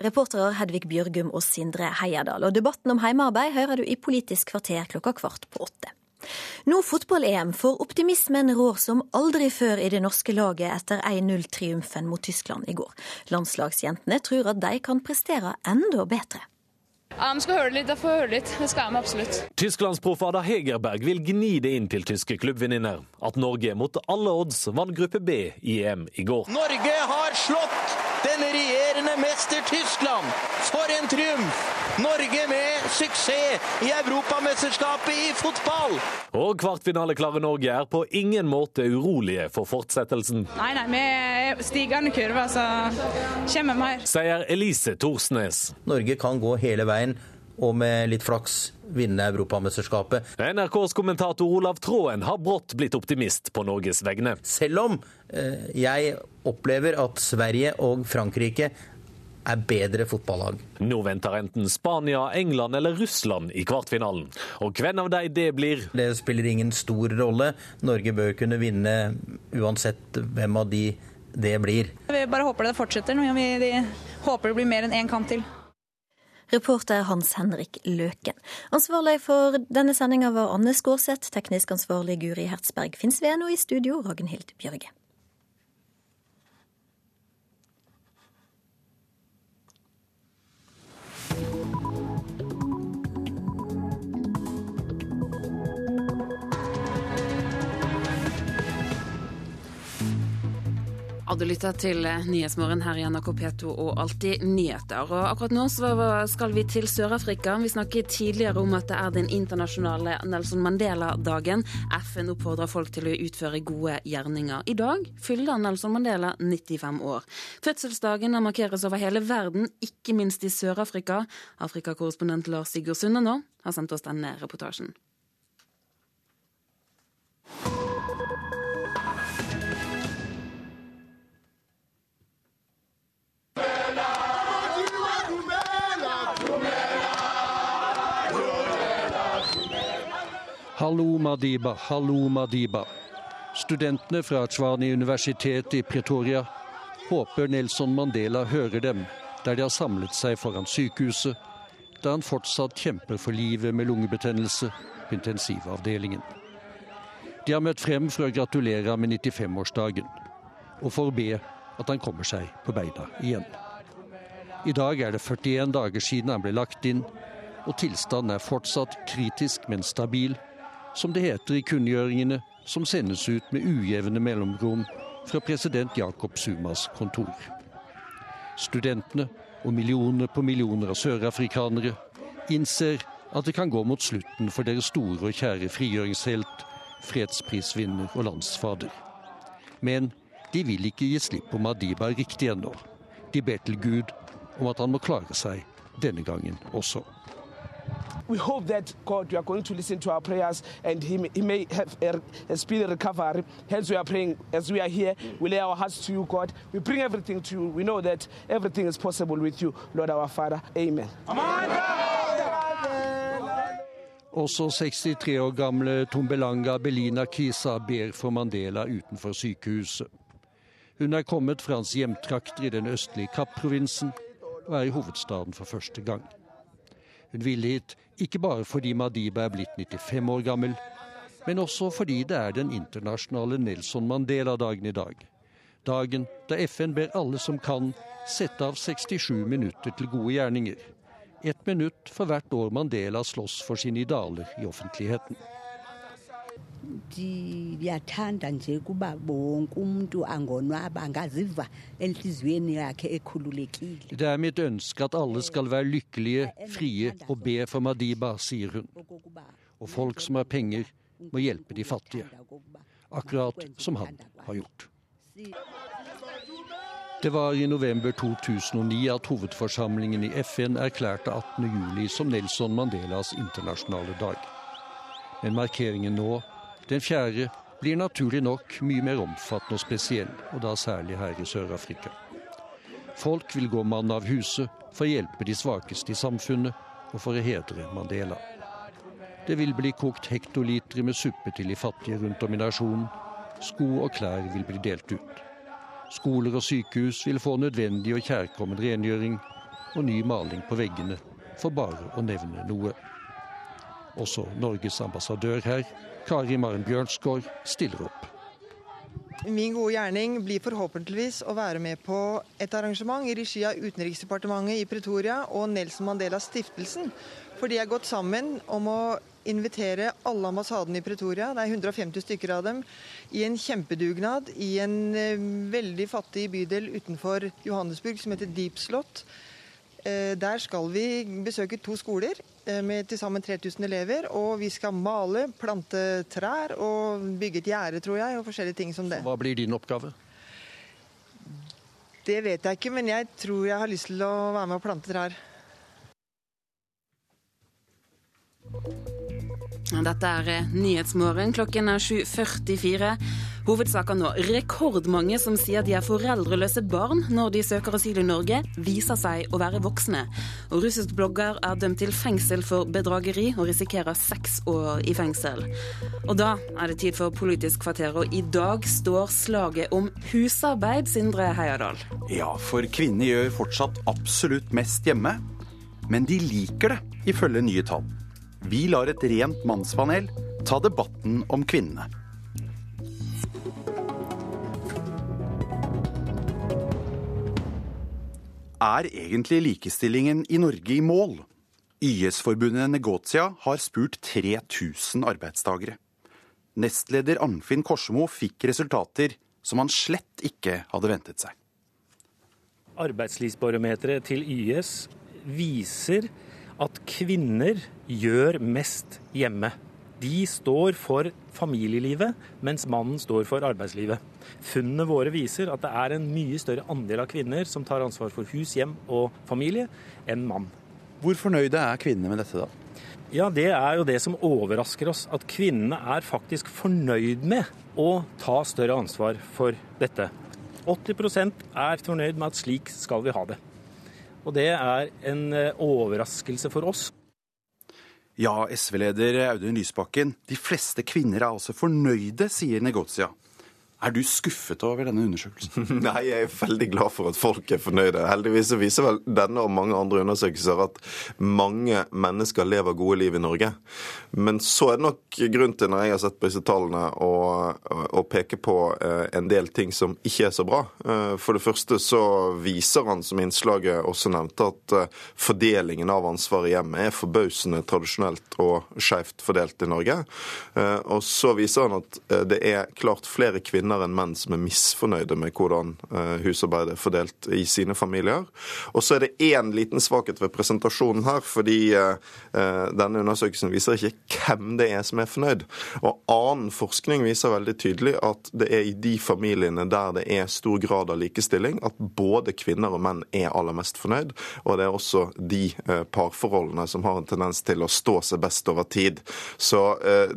S22: Reportere Hedvig Bjørgum og Sindre Heierdal. Og debatten om heimearbeid hører du i Politisk kvarter klokka kvart på åtte. Nå fotball-EM, for optimismen rår som aldri før i det norske laget etter 1-0-triumfen mot Tyskland i går. Landslagsjentene tror at de kan prestere enda bedre.
S24: Ja, Vi skal høre litt. Jeg får høre litt. Det skal jeg absolutt.
S25: Tysklandsproff Ada Hegerberg vil gni det inn til tyske klubbvenninner at Norge mot alle odds vant gruppe B i EM i går.
S26: Norge har slått den regjerende mester Tyskland. For en triumf! Norge med suksess i Europamesterskapet i fotball!
S25: Og kvartfinaleklare Norge er på ingen måte urolige for fortsettelsen.
S24: Nei, nei, vi er stigende kurve, så kommer mer.
S25: Sier Elise Thorsnes.
S27: Norge kan gå hele veien og med litt flaks vinne Europamesterskapet.
S25: NRKs kommentator Olav Tråen har brått blitt optimist på Norges vegne.
S27: Selv om eh, jeg opplever at Sverige og Frankrike er bedre fotballag.
S25: Nå venter enten Spania, England eller Russland i kvartfinalen. Og hvem av de det blir
S27: Det spiller ingen stor rolle. Norge bør kunne vinne uansett hvem av de det blir.
S24: Vi bare håper det fortsetter. Vi håper det blir mer enn én kamp til.
S22: Reporter Hans Henrik Løken. Ansvarlig for denne sendinga var Anne Skårseth, teknisk ansvarlig Guri Hertzberg Finnsveen, og i studio Ragnhild Bjørge.
S1: Ja, du lytter til Nyhetsmorgen her i NRK P2 og Alltid nyheter. Og akkurat nå skal vi til Sør-Afrika. Vi snakket tidligere om at det er den internasjonale Nelson Mandela-dagen. FN oppfordrer folk til å utføre gode gjerninger. I dag fyller Nelson Mandela 95 år. Fødselsdagen markeres over hele verden, ikke minst i Sør-Afrika. Afrikakorrespondent Lars Sigurd Sunde nå har sendt oss denne reportasjen.
S28: Hallo Madiba, hallo Madiba. Studentene fra Tsvani universitet i Pretoria håper Nelson Mandela hører dem der de har samlet seg foran sykehuset, der han fortsatt kjemper for livet med lungebetennelse på intensivavdelingen. De har møtt frem for å gratulere med 95-årsdagen, og for å be at han kommer seg på beina igjen. I dag er det 41 dager siden han ble lagt inn, og tilstanden er fortsatt kritisk, men stabil som det heter i kunngjøringene som sendes ut med ujevne mellomrom fra president Jakob Sumas kontor. Studentene og millioner på millioner av sørafrikanere innser at det kan gå mot slutten for deres store og kjære frigjøringshelt, fredsprisvinner og landsfader. Men de vil ikke gi slipp på Madiba riktig ennå. De ber til Gud om at han må klare seg denne gangen også.
S29: We hope that God, you are going to listen to our prayers and He he may have a, a speedy recovery. Hence, we are praying as we are here. We lay our hearts to you, God. We bring everything to you. We know that everything is possible with you, Lord our Father. Amen.
S28: Også 63 år gamle Tombelanga Belina Kisa ber for Mandela utenfor sykehuset. Hun er kommet fra hans hjemtrakter i den østlige Kapp-provinsen og er i hovedstaden for første gang. Hun ville hit ikke bare fordi Madiba er blitt 95 år gammel, men også fordi det er den internasjonale Nelson Mandela-dagen i dag. Dagen da FN ber alle som kan, sette av 67 minutter til gode gjerninger. Ett minutt for hvert år Mandela slåss for sine idealer i offentligheten.
S30: Ndiyathanda nje kuba bonke umntu angonwaba angaziva entliziyweni yakhe ekhululekile
S28: Det er mitt ønske at alle skal være lykkelige, frie og be for Madiba, sier hun. Og folk som har penger, må hjelpe de fattige. Akkurat som han har gjort. Det var i november 2009 at hovedforsamlingen i FN erklærte 18.07 som Nelson Mandelas internasjonale dag. Men markeringen nå, den fjerde, blir naturlig nok mye mer omfattende og spesiell, og da særlig her i Sør-Afrika. Folk vil gå mann av huset for å hjelpe de svakeste i samfunnet og for å hedre Mandela. Det vil bli kokt hektolitre med suppe til de fattige rundt om i nasjonen. Sko og klær vil bli delt ut. Skoler og sykehus vil få nødvendig og kjærkommen rengjøring og ny maling på veggene, for bare å nevne noe. Også Norges ambassadør her, Kari Maren Bjørnsgaard, stiller opp.
S31: Min gode gjerning blir forhåpentligvis å være med på et arrangement i regi av Utenriksdepartementet i Pretoria og Nelson Mandela Stiftelsen. For de er gått sammen om å invitere alle ambassadene i Pretoria, det er 150 stykker av dem, i en kjempedugnad i en eh, veldig fattig bydel utenfor Johannesburg som heter Deep Slot. Eh, Der skal vi besøke to skoler eh, med til sammen 3000 elever. Og vi skal male, plante trær og bygge et gjerde, tror jeg, og forskjellige ting som det.
S28: Hva blir din oppgave?
S31: Det vet jeg ikke, men jeg tror jeg har lyst til å være med og plante trær.
S1: Dette er eh, Nyhetsmorgen. Klokken er 7.44. Hovedsaker nå. Rekordmange som sier de er foreldreløse barn når de søker asyl i Norge, viser seg å være voksne. Og Russisk blogger er dømt til fengsel for bedrageri og risikerer seks år i fengsel. Og da er det tid for Politisk kvarter, og i dag står slaget om husarbeid, Sindre Heierdal.
S32: Ja, for kvinner gjør fortsatt absolutt mest hjemme. Men de liker det, ifølge nye tall. Vi lar et rent mannspanel ta debatten om kvinnene. Er egentlig likestillingen i Norge i mål? YS-forbundet Negotia har spurt 3000 arbeidstakere. Nestleder Arnfinn Korsemo fikk resultater som han slett ikke hadde ventet seg.
S12: Arbeidslivsbarometeret til YS viser at kvinner gjør mest hjemme. De står for familielivet, mens mannen står for arbeidslivet. Funnene våre viser at det er en mye større andel av kvinner som tar ansvar for hus, hjem og familie, enn mann.
S32: Hvor fornøyde er kvinnene med dette, da?
S12: Ja, Det er jo det som overrasker oss. At kvinnene er faktisk fornøyd med å ta større ansvar for dette. 80% er fornøyd med at slik skal vi ha det. Og det er en eh, overraskelse for oss.
S32: Ja, SV-leder Audun Lysbakken, de fleste kvinner er altså fornøyde, sier Negotia. Er du skuffet over denne undersøkelsen?
S13: Nei, jeg er veldig glad for at folk er fornøyde. Heldigvis viser vel denne og mange andre undersøkelser at mange mennesker lever gode liv i Norge. Men så er det nok grunn til, når jeg har sett på disse tallene, å, peke på eh, en del ting som ikke er så bra. Eh, for det første så viser han, som innslaget også nevnte, at eh, fordelingen av ansvaret i hjemmet er forbausende tradisjonelt og skjevt fordelt i Norge. Og så viser han at det er klart flere kvinner kvinner enn menn som er misfornøyde med hvordan husarbeidet er fordelt i sine familier. Og så er det én liten svakhet ved presentasjonen her, fordi denne undersøkelsen viser ikke hvem det er som er fornøyd. Og annen forskning viser veldig tydelig at det er i de familiene der det er stor grad av likestilling, at både kvinner og menn er aller mest fornøyd. Og det er også de parforholdene som har en tendens til å stå seg best over tid. Så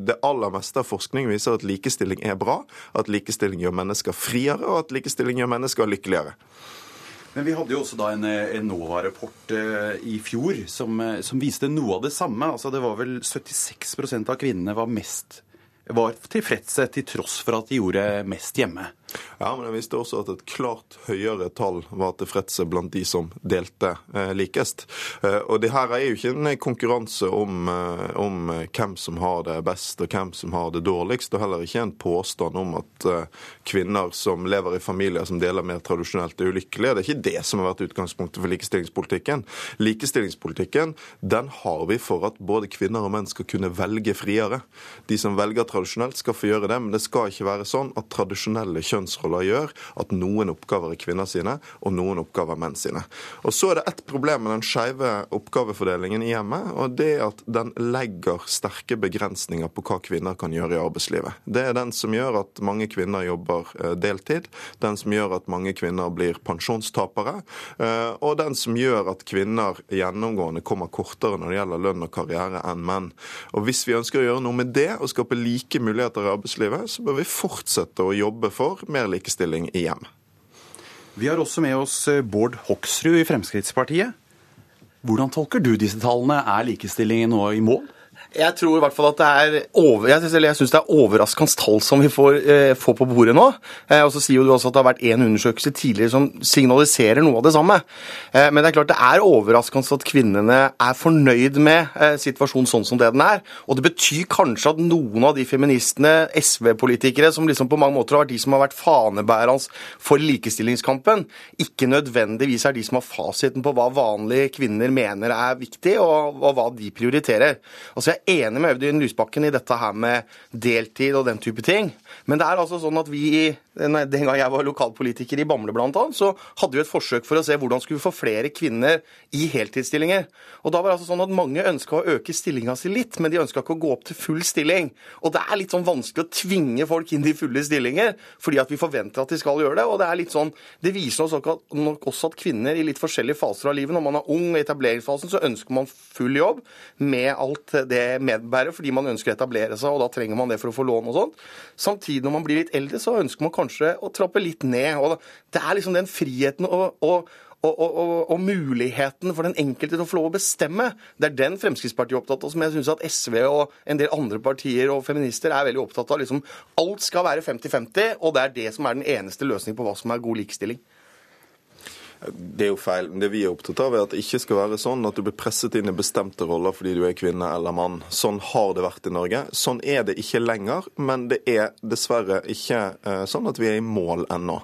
S13: det aller meste av forskning viser at likestilling er bra, at likestilling gjør mennesker friere, og at likestilling gjør mennesker lykkeligere.
S32: Men vi hadde jo også da en, en NOVA-rapport eh, i fjor som, eh, som, viste noe av det samme. Altså Det var vel 76% av kvinnene var mest var tilfredse til tross for at de gjorde mest hjemme.
S13: Ja, men jeg viste også at et klart høyere tall var tilfredse blant de som delte eh, likest. Eh, og det her er jo ikke en konkurranse om, eh, om, hvem som har det best og hvem som har det dårligst, og heller ikke en påstand om at eh, kvinner som lever i familier som deler mer tradisjonelt, er ulykkelige. Det er ikke det som har vært utgangspunktet for likestillingspolitikken. Likestillingspolitikken den har vi for at både kvinner og menn skal kunne velge friere. De som velger tradisjonelt, skal få gjøre det, men det skal ikke være sånn at tradisjonelle kjønn kjønnsroller gjør at noen oppgaver er kvinner sine, og noen oppgaver er menn sine. Og Så er det ett problem med den skeive oppgavefordelingen i hjemmet, og det er at den legger sterke begrensninger på hva kvinner kan gjøre i arbeidslivet. Det er den som gjør at mange kvinner jobber eh, deltid, den som gjør at mange kvinner blir pensjonstapere, eh, og den som gjør at kvinner gjennomgående kommer kortere når det gjelder lønn og karriere enn menn. Og Hvis vi ønsker å gjøre noe med det og skape like muligheter i arbeidslivet, så bør vi fortsette å jobbe for mer likestilling i hjem.
S32: Vi har også med oss eh, Bård Hoksrud i Fremskrittspartiet. Hvordan tolker du disse tallene? Er likestillingen nå i mål?
S33: Jeg tror i hvert fall at det er over, jeg synes, jeg synes det er overraskende tall som vi får, eh, får på bordet nå. Eh, og så sier du også at det har vært én undersøkelse tidligere som signaliserer noe av det samme. Eh, men det er klart det er overraskende at kvinnene er fornøyd med eh, situasjonen sånn som det den er. Og det betyr kanskje at noen av de feministene, SV-politikere, som liksom på mange måter har vært de som har vært fanebærende for likestillingskampen, ikke nødvendigvis er de som har fasiten på hva vanlige kvinner mener er viktig, og, og hva de prioriterer. Altså jeg enig med Audun Lysbakken i dette her med deltid og den type ting. Men det er altså sånn at vi, den gang jeg var lokalpolitiker i Bamble bl.a., så hadde vi et forsøk for å se hvordan skulle vi få flere kvinner i heltidsstillinger. Og da var det altså sånn at mange ønska å øke stillinga si litt, men de ønska ikke å gå opp til full stilling. Og det er litt sånn vanskelig å tvinge folk inn i fulle stillinger, fordi at vi forventer at de skal gjøre det. Og det er litt sånn, det viser oss nok også at kvinner i litt forskjellige faser av livet, når man er ung i etableringsfasen, så ønsker man full jobb med alt det medbærer, fordi man ønsker å etablere seg, og da trenger man det for å få lån og sånt. Samtidig, når man blir litt eldre, så ønsker man kanskje å trappe litt ned. og Det er liksom den friheten og, og og, og, og, muligheten for den enkelte til å få lov å bestemme. Det er den Fremskrittspartiet er opptatt av, som jeg syns at SV og en del andre partier og feminister er veldig opptatt av. Liksom, alt skal være 50-50, og det er det som er den eneste løsningen på hva som er god likestilling.
S13: Det er jo feil. Det vi er opptatt av, er at det ikke skal være sånn at du blir presset inn i bestemte roller fordi du er kvinne eller mann. Sånn har det vært i Norge. Sånn er det ikke lenger, men det er dessverre ikke uh, sånn at vi er i mål ennå.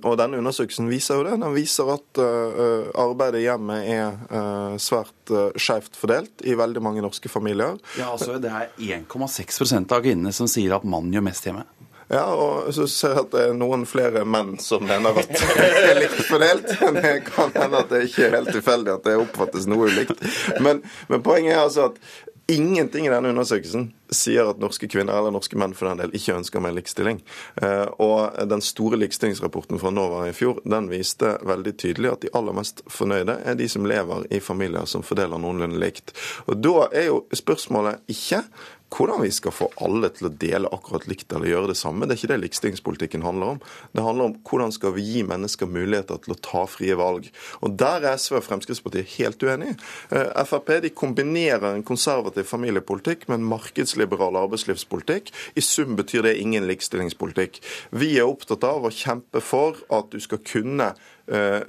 S13: Og denne undersøkelsen viser jo det. Den viser at arbeidet arbeidet hjemme er uh, svært skjevt fordelt i veldig mange norske familier.
S32: Ja, altså Det er 1,6% av kvinnene som sier at mannen gjør mest hjemme.
S13: Ja, og så ser jeg at det er noen flere menn som mener at det er likt fordelt. Men det kan hende at det ikke er helt tilfeldig at det oppfattes noe ulikt. Men, men poenget er altså at Ingenting i denne undersøkelsen sier at norske kvinner eller norske menn for den del ikke ønsker mer likestilling. Eh, og Den store likestillingsrapporten fra NOVA i fjor den viste veldig tydelig at de aller mest fornøyde er de som lever i familier som fordeler noenlunde likt. Og Da er jo spørsmålet ikke hvordan vi skal få alle til å dele akkurat likt eller gjøre det samme. Det er ikke det likestillingspolitikken handler om. Det handler om hvordan skal vi gi mennesker muligheter til å ta frie valg. Og Der er SV og Fremskrittspartiet helt uenige. Eh, Frp de kombinerer en konservativ familiepolitikk med en markedsliberal arbeidslivspolitikk. I sum betyr det ingen likestillingspolitikk. Vi er opptatt av å kjempe for at du skal kunne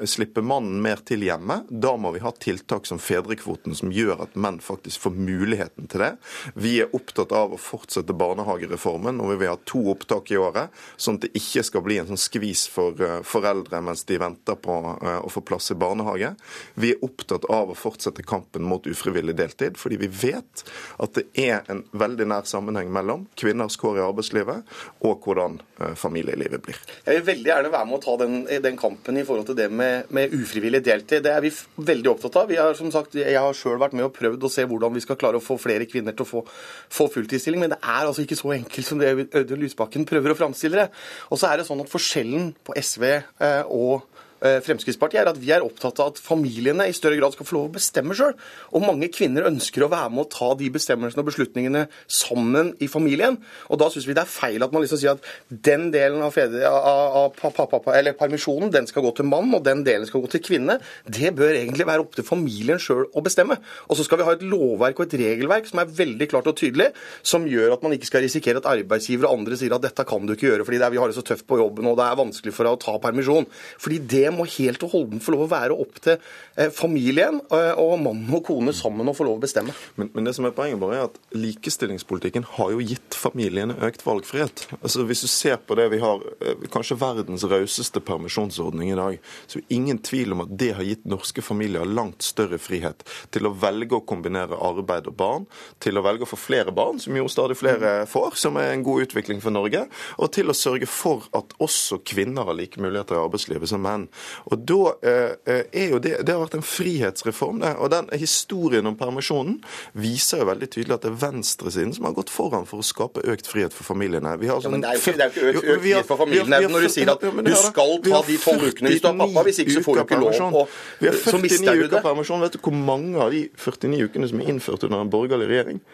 S13: slippe mannen mer til hjemme. Da må vi ha tiltak som fedrekvoten, som gjør at menn faktisk får muligheten til det. Vi er opptatt av å fortsette barnehagereformen, og vi vil ha to opptak i året, sånn at det ikke skal bli en sånn skvis for uh, foreldre mens de venter på uh, å få plass i barnehage. Vi er opptatt av å fortsette kampen mot ufrivillig deltid, fordi vi vet at det er en veldig nær sammenheng mellom kvinners kår i arbeidslivet og hvordan familielivet blir.
S33: Jeg vil veldig gjerne være med å ta den, den kampen i forhold til det med, med, ufrivillig deltid. Det er vi veldig opptatt av. Vi har, som sagt, jeg har sjøl vært med og prøvd å se hvordan vi skal klare å få flere kvinner til å få, få fulltidsstilling, men det er altså ikke så enkelt som det Audun Lysbakken prøver å framstille det. Og så er det sånn at forskjellen på SV eh, og Fremskrittspartiet, er at vi er opptatt av at familiene i større grad skal få lov å bestemme sjøl. Og mange kvinner ønsker å være med å ta de bestemmelsene og beslutningene sammen i familien. Og da syns vi det er feil at man liksom sier at den delen av, fedre, av, av pappa, eller permisjonen den skal gå til mann, og den delen skal gå til kvinne. Det bør egentlig være opp til familien sjøl å bestemme. Og så skal vi ha et lovverk og et regelverk som er veldig klart og tydelig, som gjør at man ikke skal risikere at arbeidsgiver og andre sier at dette kan du ikke gjøre fordi er, vi har det så tøft på jobben og det er vanskelig for deg å ta permisjon. Fordi det må helt og holdent få lov å være opp til familien eh, og mann og kone sammen og få lov å bestemme.
S13: Men, men det som er poenget bare er at likestillingspolitikken har jo gitt familiene økt valgfrihet. Altså Hvis du ser på det vi har, eh, kanskje verdens rauseste permisjonsordning i dag, så er det ingen tvil om at det har gitt norske familier langt større frihet til å velge å kombinere arbeid og barn, til å velge å få flere barn, som jo stadig flere får, som er en god utvikling for Norge, og til å sørge for at også kvinner har like muligheter i arbeidslivet som menn. Og da eh, er jo det, det har vært en frihetsreform, det. Og den historien om permisjonen viser jo veldig tydelig at det er venstresiden som har gått foran for å skape økt frihet for familiene.
S33: Ja, men det er jo ikke, økt, økt frihet for familiene når du sier at du skal ta de tolv ukene hvis du er pappa. Hvis ikke så får du ikke lov. Og,
S13: vi har 49 uker permisjon. Vet du hvor mange av de 49 ukene som er innført under en borgerlig regjering?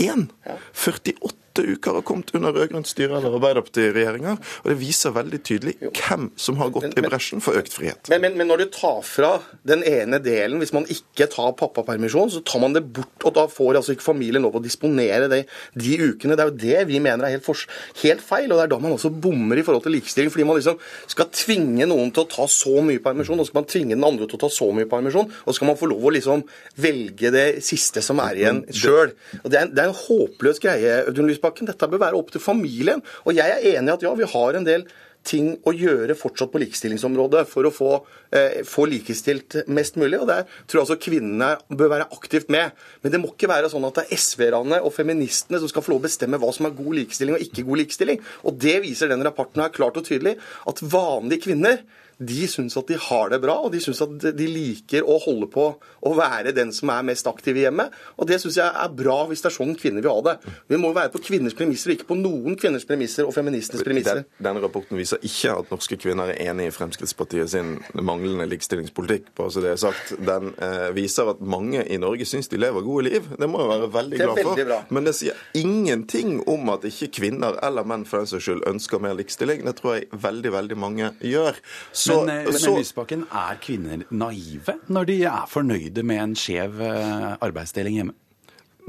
S13: Én! 48 åtte uker har kommet under rød-grønt styre eller Arbeiderparti-regjeringer. Og det viser veldig tydelig hvem som har gått i bresjen for økt frihet.
S33: Men, men, men, når du tar fra den ene delen, hvis man ikke tar pappapermisjon, så tar man det bort, og da får altså ikke familien lov å disponere det, de ukene. Det er jo det vi mener er helt, for, helt, feil, og det er da man også bommer i forhold til likestilling. Fordi man liksom skal tvinge noen til å ta så mye permisjon, og så skal man tvinge den andre til å ta så mye permisjon, og så skal man få lov å liksom velge det siste som er igjen sjøl. Det, det er en håpløs greie. Audun Lysbakken. Dette bør være opp til familien. Og jeg er enig i at ja, vi har en del ting å gjøre fortsatt på likestillingsområdet for å få, eh, få likestilt mest mulig. og Der tror jeg også kvinnene bør være aktivt med. Men det må ikke være sånn at det er SV-erne og feministene som skal få lov å bestemme hva som er god likestilling og ikke god likestilling. Og det viser den rapporten her klart og tydelig, at vanlige kvinner de syns at de har det bra, og de syns at de liker å holde på å være den som er mest aktiv i hjemmet. Og det syns jeg er bra hvis det er sånn kvinner vil ha det. Vi må være på kvinners premisser, ikke på noen kvinners premisser og feministenes premisser.
S13: Den, denne rapporten viser ikke at norske kvinner er enig i Fremskrittspartiet sin manglende likestillingspolitikk. bare så det er sagt. Den eh, viser at mange i Norge syns de lever gode liv. Det må jeg være veldig glad for. Veldig Men det sier ingenting om at ikke kvinner eller menn for den saks skyld ønsker mer likestilling. Det tror jeg veldig, veldig mange gjør.
S32: Så, men, så, men Lysbakken, er kvinner naive når de er fornøyde med en skjev eh, arbeidsdeling hjemme?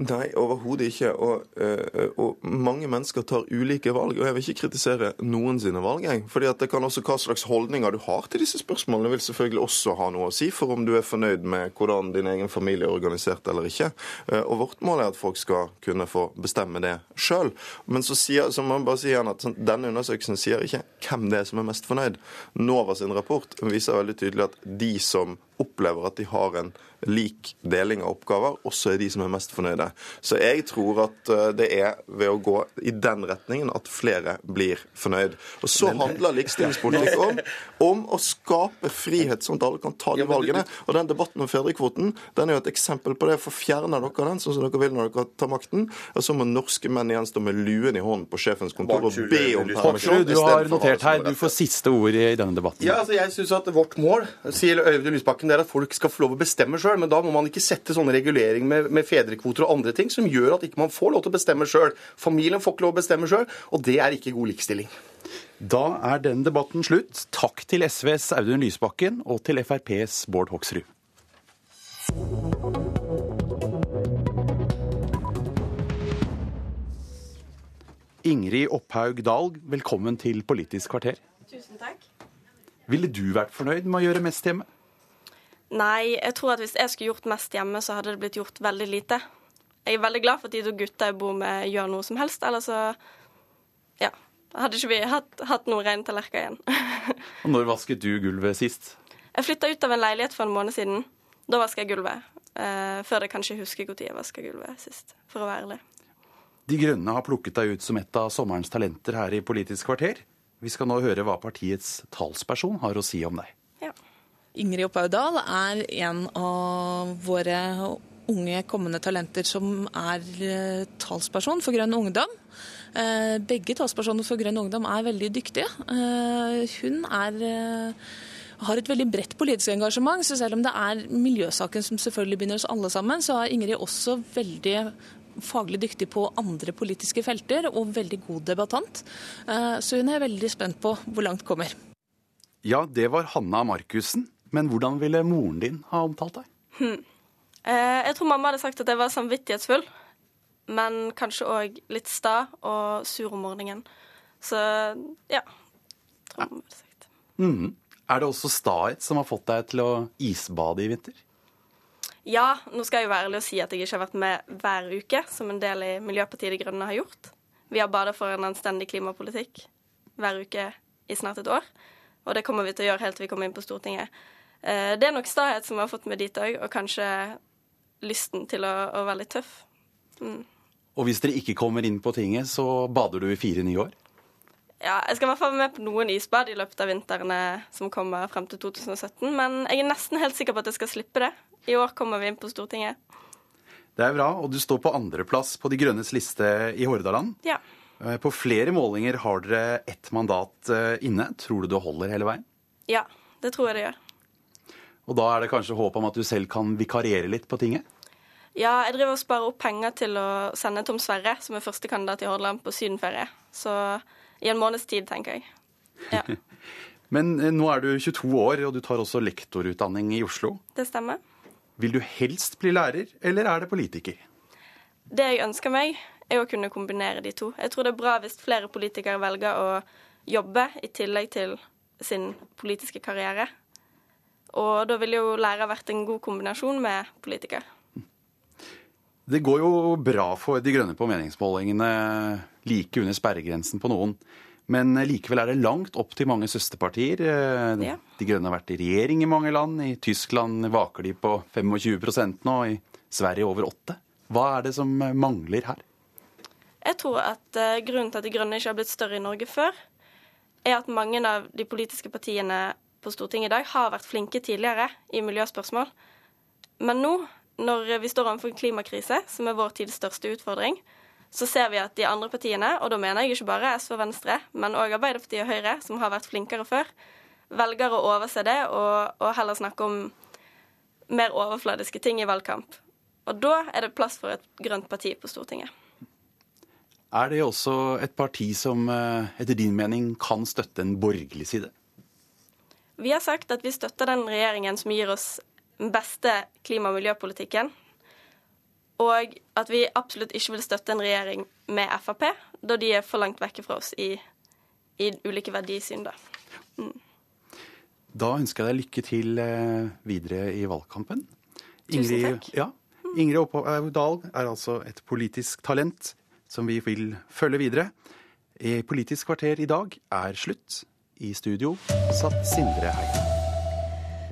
S13: Nei, overhodet ikke. Og, uh, og, mange mennesker tar ulike valg. Og jeg vil ikke kritisere noen sine valg. Jeg. Fordi det kan også Hva slags holdninger du har til disse spørsmålene, vil selvfølgelig også ha noe å si for om du er fornøyd med hvordan din egen familie er organisert eller ikke. Uh, og vårt mål er at folk skal kunne få bestemme det sjøl. Men så, sier, så må jeg bare si igjen at sånn, denne undersøkelsen sier ikke hvem det er som er mest fornøyd. NOVA sin rapport viser veldig tydelig at de som opplever at de har en lik deling av oppgaver, også er de som er mest fornøyde. Så jeg tror at eh, det er ved å gå i den retningen at flere blir fornøyd. Og så handler likestillingspolitikk om, om å skape frihet, sånn at alle kan ta de valgene. Og den debatten om fedrekvoten den er jo et eksempel på det. For fjerner dere den, sånn som dere vil når dere tar makten, og så må norske menn igjen stå med luen i hånden på sjefens kontor og be om permisjon.
S32: Du har notert her, du får siste ord i denne debatten.
S33: Ja, altså jeg synes at Vårt mål sier Øyvind Lysbakken, det er at folk skal få lov å bestemme sjøl, men da må man ikke sette sånne reguleringer med, med, fedrekvoter og andre ting som gjør at ikke man får lov til å bestemme sjøl. Familien får ikke lov å bestemme sjøl, og det er ikke god likestilling.
S32: Da er den debatten slutt. Takk til SVs Audun Lysbakken og til FrPs Bård Hoksrud. Ingrid Opphaug Dahl, velkommen til Politisk kvarter.
S34: Tusen takk.
S32: Ville du vært fornøyd med å gjøre mest hjemme?
S34: Nei, jeg tror at hvis jeg skulle gjort mest hjemme, så hadde det blitt gjort veldig lite. Jeg er veldig glad for at de to gutta jeg bor med, gjør noe som helst. Ellers så ja, hadde ikke vi hatt, hatt noen rene tallerkener igjen.
S32: og når vasket du gulvet sist?
S34: Jeg flytta ut av en leilighet for en måned siden. Da vasker jeg gulvet. Eh, før jeg kanskje husker når jeg vaska gulvet sist, for å være ærlig.
S32: De Grønne har plukket deg ut som et av sommerens talenter her i Politisk kvarter. Vi skal nå høre hva partiets talsperson har å si om deg.
S35: Ingrid Opphaug er en av våre unge kommende talenter som er eh, talsperson for Grønn ungdom. Eh, begge talspersoner for Grønn ungdom er veldig dyktige. Eh, hun er har et veldig bredt politisk engasjement. Så selv om det er miljøsaken som selvfølgelig binder oss alle sammen, så er Ingrid også veldig faglig dyktig på andre politiske felter og veldig god debattant. Så hun er veldig spent på hvor langt kommer.
S32: Ja, det var Hanna Markussen. Men hvordan ville moren din ha omtalt deg?
S34: Hmm. Eh, jeg tror mamma hadde sagt at jeg var samvittighetsfull, men kanskje òg litt sta og sur om morgenen. Så ja. Tror mamma hadde sagt.
S32: Mm. Er det også stahet som har fått deg til å isbade i vinter?
S34: Ja, nå skal jeg jo være ærlig og si at jeg ikke har vært med hver uke, som en del i Miljøpartiet De Grønne har gjort. Vi har badet for en anstendig klimapolitikk hver uke i snart et år. Og det kommer vi til å gjøre helt til vi kommer inn på Stortinget. Eh, det er nok stahet som har fått meg dit òg, og kanskje lysten til å, å være litt tøff. Mm.
S32: Og hvis dere ikke kommer inn på tinget, så bader du i fire nye år?
S34: Ja, jeg skal i hvert fall være med på noen isbad i løpet av vintrene som kommer frem til 2017. Men jeg er nesten helt sikker på at jeg skal slippe det. I år kommer vi inn på Stortinget.
S32: Det er bra, og du står på andreplass på De grønnes liste i Hordaland.
S34: Ja.
S32: Eh, på flere målinger har dere ett mandat eh, inne. Tror du det holder hele veien?
S34: Ja, det tror jeg det gjør.
S32: Og da er det kanskje håp om at du selv kan vikariere litt på tinget?
S34: Ja, jeg driver og sparer opp penger til å sende Tom Sverre, som er førstekandidat i Hordaland, på sydenferie. Så i en måneds tid, tenker jeg. Ja.
S32: Men eh, nå er du 22 år, og du tar også lektorutdanning i Oslo.
S34: Det stemmer.
S32: Vil du helst bli lærer, eller er det politiker?
S34: Det jeg ønsker meg, er å kunne kombinere de to. Jeg tror det er bra hvis flere politikere velger å jobbe i tillegg til sin politiske karriere. Og da ville jo lærer vært en god kombinasjon med politiker.
S32: Det går jo bra for De grønne på meningsmålingene, like under sperregrensen på noen. Men likevel er det langt opp til mange søsterpartier.
S34: Ja.
S32: De grønne har vært i regjering i mange land. I Tyskland vaker de på 25% nå, i Sverige over 8 Hva er det som mangler her?
S34: Jeg tror at grunnen til at De grønne ikke har blitt større i Norge før, er at mange av de politiske partiene på Stortinget i dag har vært flinke tidligere i miljøspørsmål. Men nå, når vi står overfor en klimakrise, som er vår tids største utfordring, så ser vi at de andre partiene, og da mener jeg ikke bare SV og Venstre, men òg Arbeiderpartiet og Høyre, som har vært flinkere før, velger å overse det og, og heller snakke om mer overfladiske ting i valgkamp. Og da er det plass for et grønt parti på Stortinget.
S32: Er det også et parti som eh, etter din mening kan støtte en borgerlig side?
S34: Vi har sagt at vi støtter den regjeringen som gir oss den beste klima- og miljøpolitikken. Og at vi absolutt ikke vil støtte en regjering med Frp, da de er for langt vekke fra oss i, i ulike verdisyn. Da. Mm.
S32: da ønsker jeg deg lykke til eh, videre i valgkampen.
S34: Tusen takk.
S32: Ja, Ingrid Opphaug Dahl er altså et politisk talent som vi vil følge videre. I Politisk kvarter i dag er slutt. I studio satt Sindre Heim.